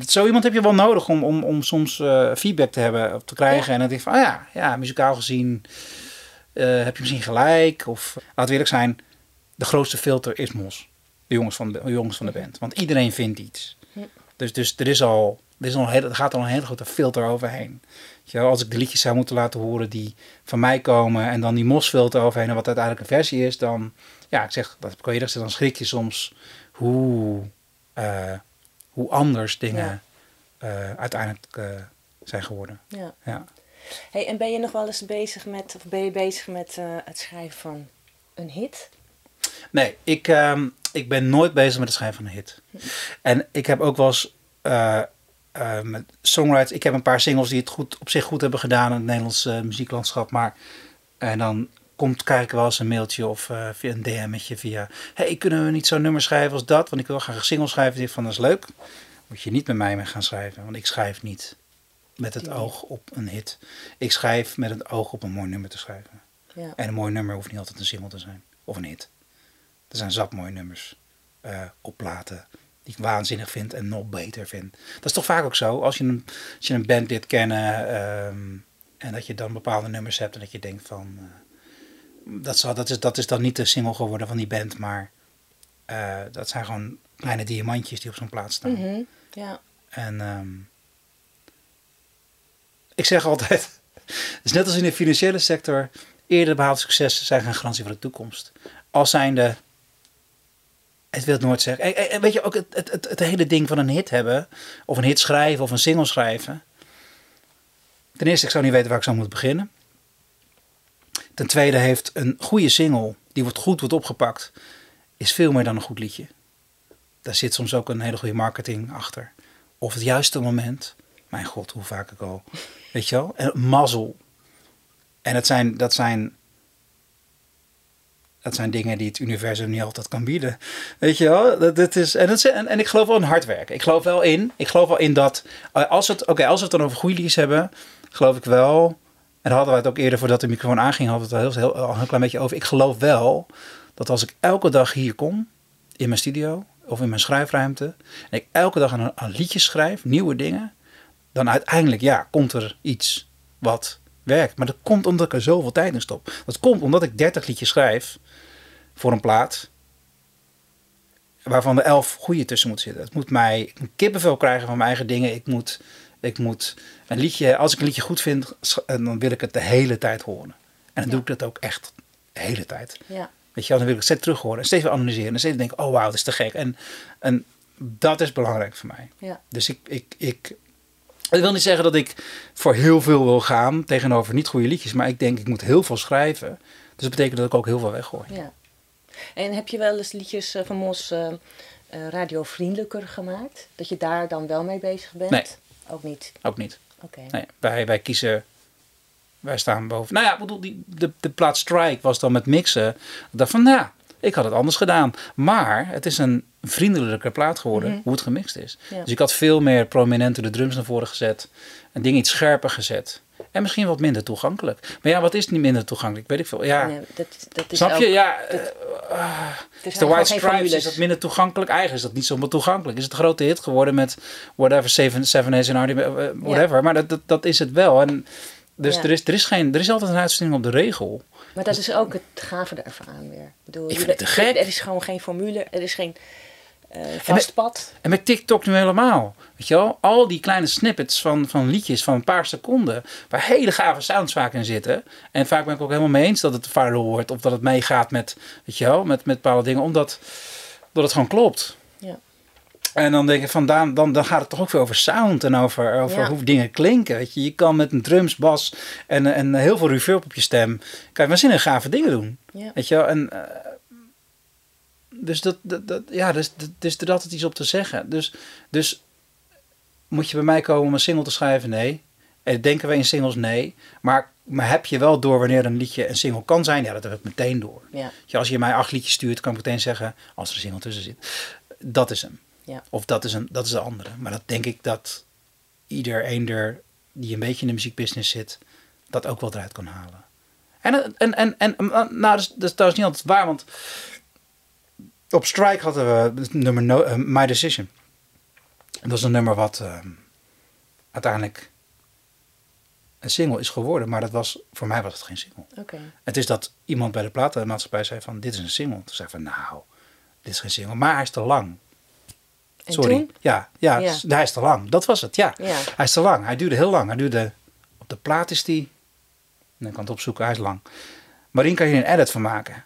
zo iemand heb je wel nodig om, om, om soms eh, feedback te hebben of te krijgen. Ja. En dan denk je van, ah ja, ja muzikaal gezien eh, heb je misschien gelijk. Of laten we eerlijk zijn, de grootste filter is Mos. De jongens van de, de jongens van de band. Want iedereen vindt iets. Ja. Dus, dus er, is al, er, is al een hele, er gaat al een hele grote filter overheen. Je wel, als ik de liedjes zou moeten laten horen die van mij komen en dan die mosfilter overheen en wat uiteindelijk een versie is, dan, ja, ik zeg, dat eerder gezegd, dan schrik je soms hoe, eh, hoe anders dingen eh, uiteindelijk eh, zijn geworden. Ja. Ja. Hey, en ben je nog wel eens bezig met, of ben je bezig met het schrijven van een hit? Nee, ik, ehm, ik ben nooit bezig met het schrijven van een hit. En ik heb ook wel eens eh, eh, met songwriters... Ik heb een paar singles die het goed, op zich goed hebben gedaan in het Nederlandse eh, muzieklandschap. Maar en dan komt, krijg ik wel eens een mailtje of eh, via een DM'tje via... Hey, kunnen we niet zo'n nummer schrijven als dat? Want ik wil graag een single schrijven. Denk van, dat is leuk. Moet je niet met mij mee gaan schrijven. Want ik schrijf niet met het oog op een hit. Ik schrijf met het oog op een mooi nummer te schrijven. Ja. En een mooi nummer hoeft niet altijd een single te zijn. Of een hit. Er zijn zat mooie nummers eh, op platen die ik waanzinnig vind en nog beter vind. Dat is toch vaak ook zo. Als je een, als je een band dit kennen ehm, en dat je dan bepaalde nummers hebt en dat je denkt van... eh, dat, zal, dat, is, dat is dan niet de single geworden van die band, maar eh, dat zijn gewoon kleine diamantjes die op zo'n plaat staan. Mhm. ja. En ehm, ik zeg altijd, (laughs) het is net als in de financiële sector, eerder behaalde successen zijn geen garantie voor de toekomst. Als zijnde, het wil nooit zeggen. En, en- en weet je ook het, het, het, het hele ding van een hit hebben, of een hit schrijven of een single schrijven. Ten eerste, ik zou niet weten waar ik zou moeten beginnen. Ten tweede heeft een goede single, die wordt goed wordt opgepakt, is veel meer dan een goed liedje. Daar zit soms ook een hele goede marketing achter. Of het juiste moment. Mijn god, hoe vaak ik al. Weet je wel? En mazzel. En het zijn, dat zijn... Dat zijn dingen die het universum niet altijd kan bieden. Weet je wel? Dat, is, en, dat en, en ik geloof wel in hard werken. Ik geloof wel in. Ik geloof wel in dat... eh, Als, het, oké, als we het dan over goede liedjes hebben... Geloof ik wel... En hadden we het ook eerder voordat de microfoon aanging... Hadden we het al heel, heel, klein beetje over. Ik geloof wel dat als ik elke dag hier kom... In mijn studio of in mijn schrijfruimte... En ik elke dag een, een liedje schrijf, nieuwe dingen, dan uiteindelijk ja, komt er iets wat werkt. Maar dat komt omdat ik er zoveel tijd in stop. Dat komt omdat ik 30 liedjes schrijf voor een plaat, waarvan er 11 goede tussen moeten zitten. Het moet mij ik moet kippenvel krijgen van mijn eigen dingen. Ik moet, ik moet een liedje, als ik een liedje goed vind, dan wil ik het de hele tijd horen. En dan Ja. doe ik dat ook echt de hele tijd. Ja. Weet je dan wil ik het steeds terug horen en steeds weer analyseren. En steeds denken, oh wauw, dat is te gek. En, en dat is belangrijk voor mij. Ja. Dus ik, ik, ik, ik wil niet zeggen dat ik voor heel veel wil gaan tegenover niet goede liedjes. Maar ik denk, ik moet heel veel schrijven. Dus dat betekent dat ik ook heel veel weggooi. ja. En heb je wel eens liedjes eh, van Mos eh, eh, radiovriendelijker gemaakt? Dat je daar dan wel mee bezig bent? Nee. Ook niet? Ook niet. Oké. Nee, wij, wij kiezen, wij staan boven. Nou ja, bedoel, die, de, de plaat Strike was dan met mixen. Ik dacht van, nou ja, ik had het anders gedaan. Maar het is een vriendelijke plaat geworden, Mhm. hoe het gemixt is. Ja. Dus ik had veel meer prominenter de drums naar voren gezet. En dingen iets scherper gezet. En misschien wat minder toegankelijk. Maar ja, wat is niet minder toegankelijk? Weet ik veel. Ja, Nee, dat, dat is snap ook, je? Ja, dat- eh, er is de White Stripes, is dat minder toegankelijk? Eigenlijk is dat niet zomaar toegankelijk. Is het een grote hit geworden met whatever, Seven, seven Days in Hardy, eh, whatever. Maar dat, dat, dat is het wel. En Dus Ja. er, is, er, is geen, er is altijd een uitzending op de regel. Maar dat is ook het gave ervan weer. Ik, bedoel, Ik vind het te gek. Er is gewoon geen formule, er is geen pad. En met TikTok nu helemaal. Weet je wel? Al die kleine snippets van, van liedjes van een paar seconden. Waar hele gave sounds vaak in zitten. En vaak ben ik ook helemaal mee eens dat het viral wordt. Of dat het meegaat met, weet je wel, met, met bepaalde dingen. Omdat, omdat het gewoon klopt. Ja. En dan denk ik van, dan, dan, dan gaat het toch ook weer over sound en over, over Ja. hoe dingen klinken. Weet je? je kan met een drums, bas en, en heel veel reverb op je stem, kan je waanzinnig gave dingen doen. Ja. Weet je wel? En, eh, dus, dat, dat, dat, ja, dus, dus er altijd iets op te zeggen. Dus, dus moet je bij mij komen om een single te schrijven? Nee. En denken we in singles? Nee. Maar, maar heb je wel door wanneer een liedje een single kan zijn? Ja, dat heb ik meteen door. Ja. Je, als je mij acht liedjes stuurt, kan ik meteen zeggen, als er een single tussen zit, dat is hem. Ja. Of dat is, een, dat is de andere. Maar dat denk ik dat ieder eender die een beetje in de muziekbusiness zit, dat ook wel eruit kan halen. En, en, en, en nou, dat is, dat is niet altijd waar, want op Strike hadden we het nummer no, eh, My Decision. Dat is een nummer wat eh, uiteindelijk een single is geworden, maar dat was, voor mij was het geen single. Oké. Het is dat iemand bij de platenmaatschappij zei van, dit is een single. Toen zei ik van, nou, dit is geen single, maar hij is te lang. En Sorry. toen? Ja, ja, hij is te lang. Dat was het, ja. Ja. Hij is te lang. Hij duurde heel lang. Hij duurde, op de plaat is die, ik kan het opzoeken, hij is lang. Marien kan hier een edit van maken.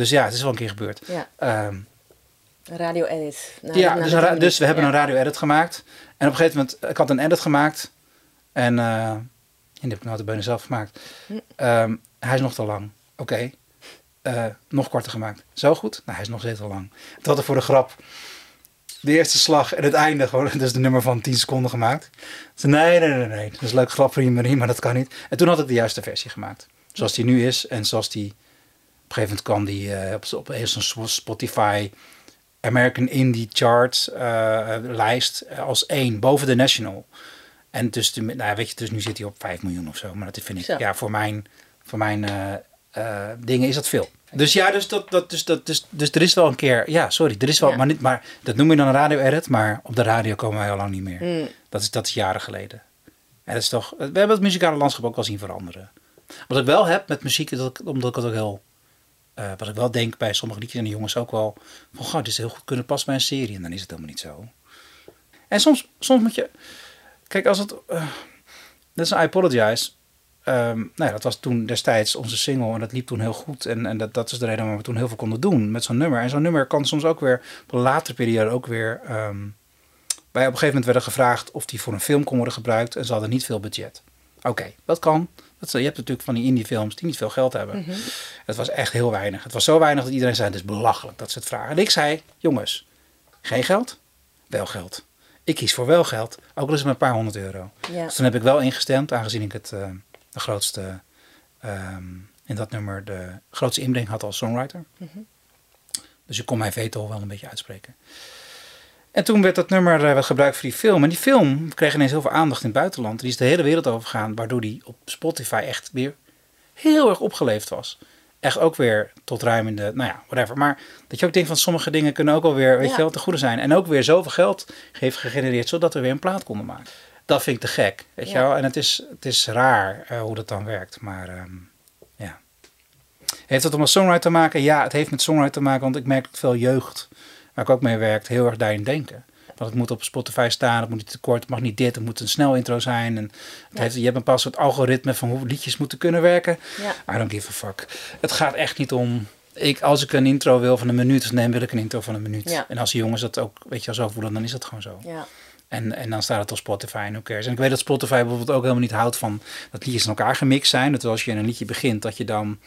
Dus ja, het is wel een keer gebeurd. Ja. Ehm, Een radio edit. Na- ja, dus, de ra- dus we hebben een radio edit gemaakt. En op een gegeven moment, ik had een edit gemaakt. En, eh, en die heb ik nou bijna zelf gemaakt. Hm. Ehm, hij is nog te lang. Oké. Eh, nog korter gemaakt. Zo goed? Nou, hij is nog steeds te lang. Toen had voor de grap de eerste slag en het einde gewoon, (laughs) dus de nummer van 10 seconden gemaakt. Dus nee, nee, nee, nee. Dat is een leuk grap voor iedereen, maar dat kan niet. En toen had ik de juiste versie gemaakt. Zoals die nu is en zoals die, een gegeven moment kwam die eh, op, op eerst een Spotify American Indie Chart eh, lijst eh, als één, boven de National. En dus, de, nou, weet je, dus nu zit hij op 5 miljoen of zo. Maar dat vind ik, Zo. ja, voor mijn, voor mijn dingen is dat veel. Dus ja, dus, dat, dat, dus, dat, dus, dus er is wel een keer, ja, sorry, er is wel, Ja. maar, niet, maar dat noem je dan een radio-edit, maar op de radio komen wij al lang niet meer. Hmm. Dat, is, dat is jaren geleden. En dat is toch, we hebben het muzikale landschap ook wel zien veranderen. Wat ik wel heb met muziek, is dat ik, omdat ik het ook heel, eh, wat ik wel denk bij sommige liedjes en de jongens ook wel, van goh, dit is heel goed kunnen passen bij een serie. En dan is het helemaal niet zo. En soms, soms moet je, kijk, als het, eh, dat is een I Apologize. Ehm, nou ja, dat was toen destijds onze single en dat liep toen heel goed. En, en dat, dat is de reden waarom we toen heel veel konden doen met zo'n nummer. En zo'n nummer kan soms ook weer op een latere periode ook weer... ehm, wij op een gegeven moment werden gevraagd of die voor een film kon worden gebruikt. En ze hadden niet veel budget. Oké, dat kan. Dat, je hebt natuurlijk van die indie films die niet veel geld hebben. Het was echt heel weinig. Het was zo weinig dat iedereen zei, het is belachelijk dat ze het vragen. En ik zei, jongens, geen geld? Wel geld. Ik kies voor wel geld, ook al is het maar een paar honderd euro. Ja. Dus toen heb ik wel ingestemd, aangezien ik het eh, de grootste ehm, in dat nummer de grootste inbreng had als songwriter. Dus ik kon mijn veto wel een beetje uitspreken. En toen werd dat nummer eh, werd gebruikt voor die film. En die film kreeg ineens heel veel aandacht in het buitenland. Die is de hele wereld overgegaan, waardoor die op Spotify echt weer heel erg opgeleefd was. Echt ook weer tot ruim in de, nou ja, whatever. Maar dat je ook denkt van sommige dingen kunnen ook alweer, weet Ja. je wel, te goede zijn. En ook weer zoveel geld heeft gegenereerd, zodat we weer een plaat konden maken. Dat vind ik te gek, weet je wel. En het is, het is raar eh, hoe dat dan werkt. Maar ehm, ja. Heeft het om een songwriter te maken? Ja, het heeft met songwriter te maken, want ik merk dat veel jeugd, waar ik ook mee werk, heel erg daarin denken. Dat het moet op Spotify staan, het moet niet te kort, het mag niet dit, het moet een snel intro zijn. En het Ja. heeft, je hebt een bepaald soort algoritme van hoe liedjes moeten kunnen werken. Ja. I don't give a fuck. Het gaat echt niet om. Ik, als ik een intro wil van een minuut, dan wil ik een intro van een minuut. Ja. En als de jongens dat ook weet je, wel zo voelen, dan is dat gewoon zo. Ja. En, en dan staat het op Spotify en who cares. En ik weet dat Spotify bijvoorbeeld ook helemaal niet houdt van dat liedjes in elkaar gemixt zijn. Dat als je een liedje begint, dat je dan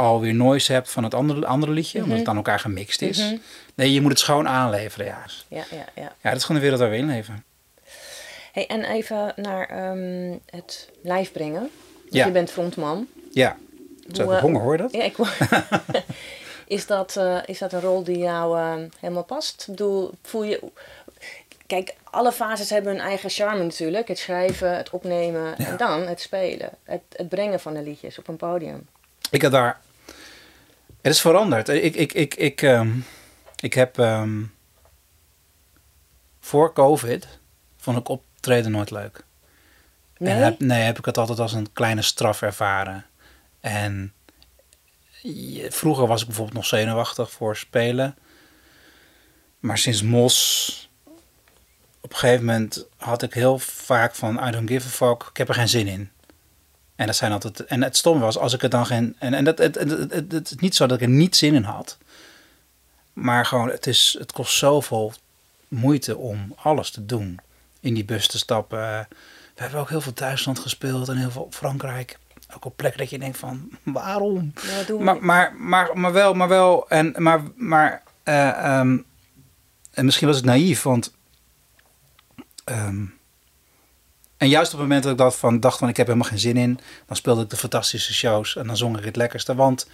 alweer noise hebt van het andere, andere liedje, omdat het aan elkaar gemixt is. Mhm. Nee, je moet het schoon aanleveren, ja. Ja, ja, ja. Ja, dat is gewoon de wereld waar we in leven. Hey, en even naar ehm, het live brengen. Ja. Je bent frontman. Ja. Zo, Hoe, honger, hoor je dat? Ja, ik hoor- (laughs) is, dat, eh, is dat een rol die jou eh, helemaal past? Ik bedoel, voel je... Kijk, alle fases hebben hun eigen charme natuurlijk. Het schrijven, het opnemen Ja. en dan het spelen. Het, het brengen van de liedjes op een podium. Ik heb daar. Het is veranderd. Ik, ik, ik, ik, ehm, ik heb. ehm, voor COVID. vond ik optreden nooit leuk. Nee? En heb, nee, heb ik het altijd als een kleine straf ervaren. En vroeger was ik bijvoorbeeld nog zenuwachtig voor spelen. Maar sinds Mos, op een gegeven moment had ik heel vaak van I don't give a fuck, ik heb er geen zin in. En dat zijn altijd. En het stomme was, als ik het dan geen. En, en dat, het, het, het, het, het is niet zo dat ik er niet zin in had. Maar gewoon, het, is, het kost zoveel moeite om alles te doen. In die bus te stappen. We hebben ook heel veel Duitsland gespeeld en heel veel Frankrijk. Ook op plekken dat je denkt van, waarom? Maar? Maar, maar, maar, maar wel, maar wel. En, maar, maar eh, ehm, en misschien was ik naïef, want. ehm, en juist op het moment dat ik dat van, dacht van ik heb helemaal geen zin in, dan speelde ik de fantastische shows en dan zong ik het lekkerste. Want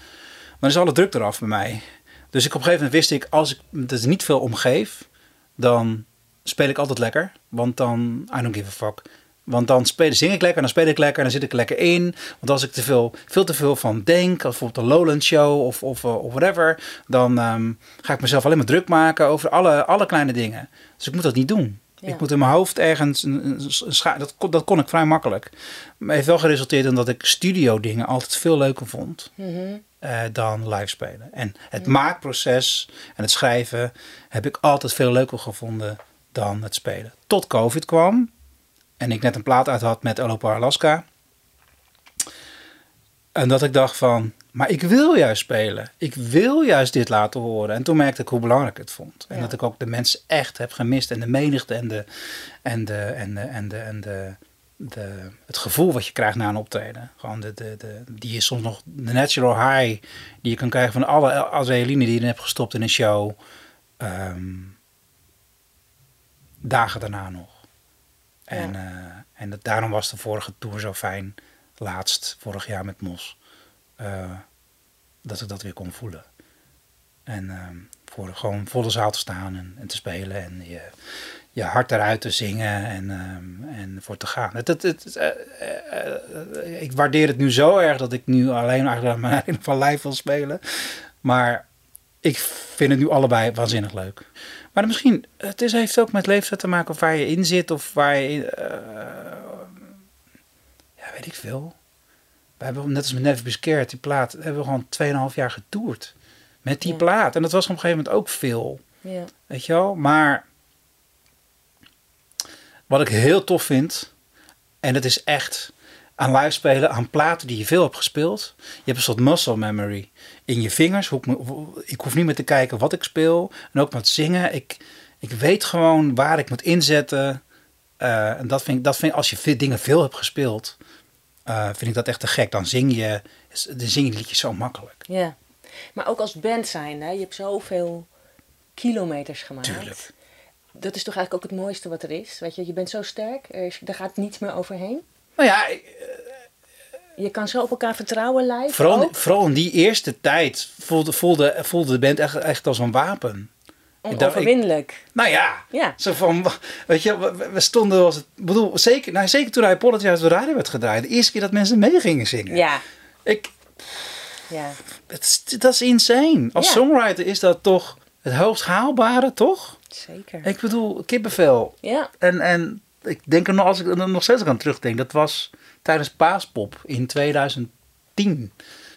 dan is alle druk eraf bij mij. Dus ik op een gegeven moment wist ik, als ik er niet veel omgeef, dan speel ik altijd lekker. Want dan, I don't give a fuck. Want dan speel, zing ik lekker, dan speel ik lekker, dan zit ik er lekker in. Want als ik te veel, veel te veel van denk, als bijvoorbeeld een Lowland Show of, of, eh, of whatever, dan ehm, ga ik mezelf alleen maar druk maken over alle, alle kleine dingen. Dus ik moet dat niet doen. Ja. Ik moet in mijn hoofd ergens, een, scha- dat, kon- dat kon ik vrij makkelijk. Maar het heeft wel geresulteerd in dat ik studio dingen altijd veel leuker vond Mhm. eh, dan live spelen. En het maakproces en het schrijven heb ik altijd veel leuker gevonden dan het spelen. Tot COVID kwam en ik net een plaat uit had met Alopa Alaska. En dat ik dacht van, maar ik wil juist spelen. Ik wil juist dit laten horen. En toen merkte ik hoe belangrijk ik het vond. En Ja. dat ik ook de mensen echt heb gemist. En de menigte en, de, en, de, en, de, en, de, en de, de, het gevoel wat je krijgt na een optreden. Gewoon de, de, de, die is soms nog de natural high die je kan krijgen van alle adrenaline die je hebt gestopt in een show. Ehm, dagen daarna nog. En, Ja. eh, en dat, daarom was de vorige tour zo fijn. Laatst, vorig jaar met Mos. Eh, dat ik dat weer kon voelen. En ehm, voor gewoon volle zaal te staan en, en te spelen. En je, je hart eruit te zingen en, ehm, en voor te gaan. Het, het, eh, eh, ik waardeer het nu zo erg dat ik nu alleen eigenlijk maar alleen (laughs) van live wil spelen. Maar ik vind het nu allebei waanzinnig leuk. Maar misschien, het is, heeft ook met leeftijd te maken of waar je in zit of waar je... ja, weet ik veel. We hebben net als met Never Be Scared, die plaat, hebben we gewoon 2,5 jaar getoerd. Met die Ja. plaat. En dat was op een gegeven moment ook veel. Ja. Weet je wel? Maar wat ik heel tof vind, en het is echt aan live spelen, aan platen die je veel hebt gespeeld. Je hebt een soort muscle memory in je vingers. Ik, hoef niet meer te kijken wat ik speel. En ook met zingen. Ik, ik weet gewoon waar ik moet inzetten. Eh, en dat vind ik, dat vind als je veel, dingen veel hebt gespeeld, eh, vind ik dat echt te gek. Dan zing je, dan zing je liedjes zo makkelijk. ja. Maar ook als band zijn, hè? je hebt zoveel kilometers gemaakt. Tuurlijk. Dat is toch eigenlijk ook het mooiste wat er is. Weet je, je bent zo sterk, er, is, er gaat niets meer overheen. Nou ja, ik- Je kan zo op elkaar vertrouwen live Vooral, vooral in die eerste tijd voelde, voelde, voelde de band echt, echt als een wapen. Onoverwinnelijk. Nou ja, Ja. zo van, weet je, we, we stonden als het, bedoel, zeker, nou, zeker toen Apology uit de radio werd gedraaid. De eerste keer dat mensen mee gingen zingen. Ja. Ik, ja. het dat is insane. Als Ja. songwriter is dat toch het hoogst haalbare, toch? Zeker. Ik bedoel, kippenvel. Ja. En, en ik denk er nog, als ik er nog steeds aan terugdenk, dat was tijdens Paaspop in 2010.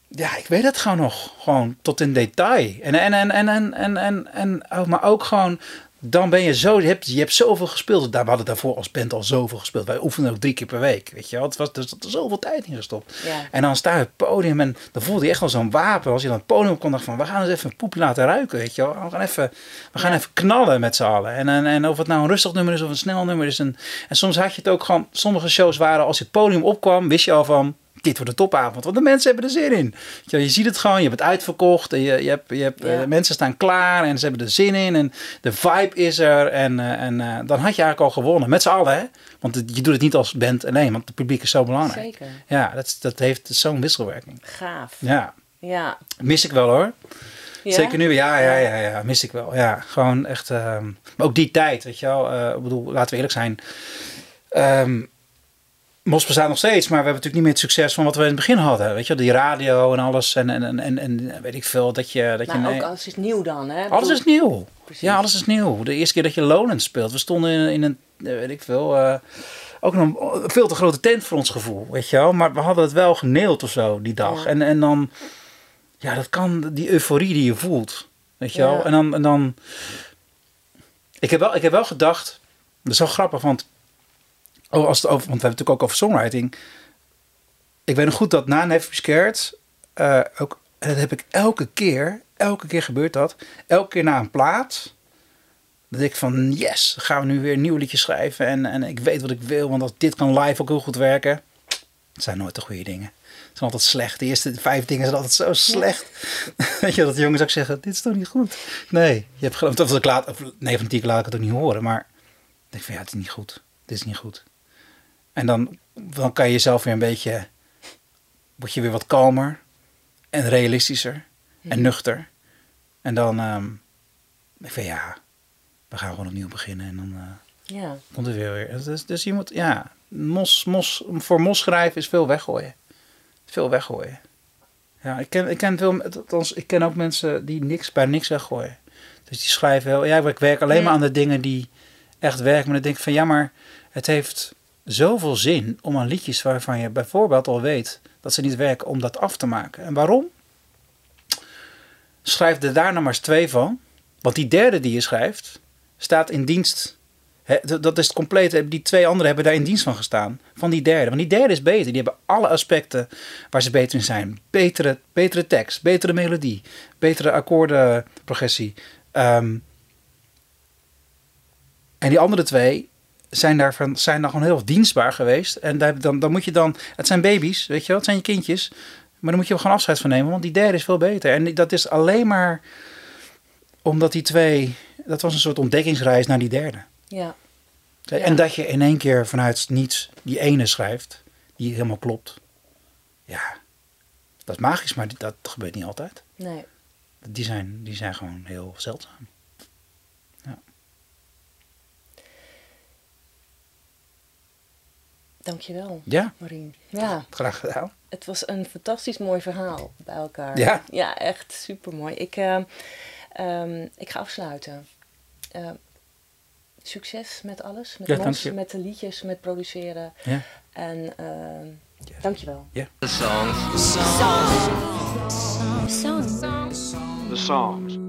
Ja, ik weet het gewoon nog. Gewoon tot in detail. En, en, en, en, en, en, en, en oh, maar ook gewoon, dan ben je zo, je hebt, je hebt zoveel gespeeld. Daar we hadden daarvoor als band al zoveel gespeeld. Wij oefenden ook drie keer per week, weet je wel. Het was, er zat er zoveel tijd in gestopt. Ja. En dan sta je op het podium en dan voelde je echt wel zo'n wapen. Als je dan het podium kon, dacht van, we gaan eens even een poepje laten ruiken, weet je wel. We gaan even, we gaan even knallen met z'n allen. En, en, en of het nou een rustig nummer is of een snel nummer is. En, en soms had je het ook gewoon, sommige shows waren, als je het podium opkwam, wist je al van, dit wordt een topavond. Want de mensen hebben er zin in. Je, je ziet het gewoon, je hebt het uitverkocht. En je, je hebt, je hebt, Ja. eh, mensen staan klaar en ze hebben er zin in. En de vibe is er. En, eh, en eh, dan had je eigenlijk al gewonnen. Met z'n allen, hè? Want je doet het niet als band alleen, want het publiek is zo belangrijk. Zeker. Ja, dat, dat heeft zo'n wisselwerking. Gaaf. Ja, Ja. mis ik wel hoor. Ja? Zeker nu, ja, ja, ja, ja, mis ik wel. Ja, gewoon echt. ehm, maar ook die tijd, weet je wel. ik bedoel, laten we eerlijk zijn. Ehm Mos bestaat nog steeds, maar we hebben natuurlijk niet meer het succes van wat we in het begin hadden. Weet je, die radio en alles. En, en, en, en, weet ik veel, dat je. Dat je nee- ook alles is nieuw dan, hè? Alles is nieuw. Precies. Ja, alles is nieuw. De eerste keer dat je Lowlands speelt. We stonden in, in een, eh, weet ik veel, eh, ook nog een veel te grote tent voor ons gevoel, weet je wel. Maar we hadden het wel geneeld of zo die dag. Ja. En, en dan, ja, dat kan die euforie die je voelt, weet je Ja. wel. En dan, en dan ik, heb wel, ik heb wel gedacht, dat is wel grappig, want, oh, als het over, want we hebben het natuurlijk ook over songwriting. Ik weet nog goed dat na Never Scared, eh, ook, dat heb ik elke keer, elke keer gebeurt dat, elke keer na een plaat, dat ik van yes, gaan we nu weer een nieuw liedje schrijven en, en ik weet wat ik wil, want als dit kan live ook heel goed werken. Het zijn nooit de goede dingen. Het zijn altijd slecht. De eerste vijf dingen zijn altijd zo slecht. (laughs) Weet je, dat de jongens ook zeggen, dit is toch niet goed? Nee, je hebt geloof of ik laat, of 9 van 10 keer laat ik het ook niet horen, maar ik denk van ja, het is niet goed. Dit is niet goed. En dan, dan kan je jezelf weer een beetje, word je weer wat kalmer en realistischer en nuchter. En dan, ehm ik vind ja, we gaan gewoon opnieuw beginnen en dan eh, Ja. komt er weer weer. Dus, dus je moet, ja, mos, mos, voor mos schrijven is veel weggooien. Veel weggooien. Ja, ik ken, ik ken veel, althans, ik ken ook mensen die niks, bij niks weggooien. Dus die schrijven heel, ja, ik werk alleen Ja. maar aan de dingen die echt werken. Maar dan denk ik van, ja, maar het heeft zoveel zin om aan liedjes waarvan je bijvoorbeeld al weet dat ze niet werken, om dat af te maken. En waarom? Schrijf er daar nou maar eens twee van. Want die derde die je schrijft, staat in dienst. Dat is het complete. Die twee anderen hebben daar in dienst van gestaan. Van die derde. Want die derde is beter. Die hebben alle aspecten waar ze beter in zijn. Betere, betere tekst, betere melodie, betere akkoordenprogressie. Ehm, en die andere twee zijn daarvan zijn dan gewoon heel dienstbaar geweest. En daar, dan, dan moet je dan. Het zijn baby's, weet je wel, het zijn je kindjes. Maar dan moet je er gewoon afscheid van nemen, want die derde is veel beter. En dat is alleen maar omdat die twee. Dat was een soort ontdekkingsreis naar die derde. Ja. En dat je in één keer vanuit niets die ene schrijft, die helemaal klopt. Ja, dat is magisch, maar dat gebeurt niet altijd. Nee. Die zijn, die zijn gewoon heel zeldzaam. Dankjewel, Ja, Marien. Ja, graag gedaan. het was een fantastisch mooi verhaal bij elkaar. Ja? Ja, echt super mooi. Ik, ehm, ehm, ik ga afsluiten. Ehm, succes met alles. Met Ja, je. met de liedjes, met produceren. Ja. En ehm dankjewel. The songs. The songs.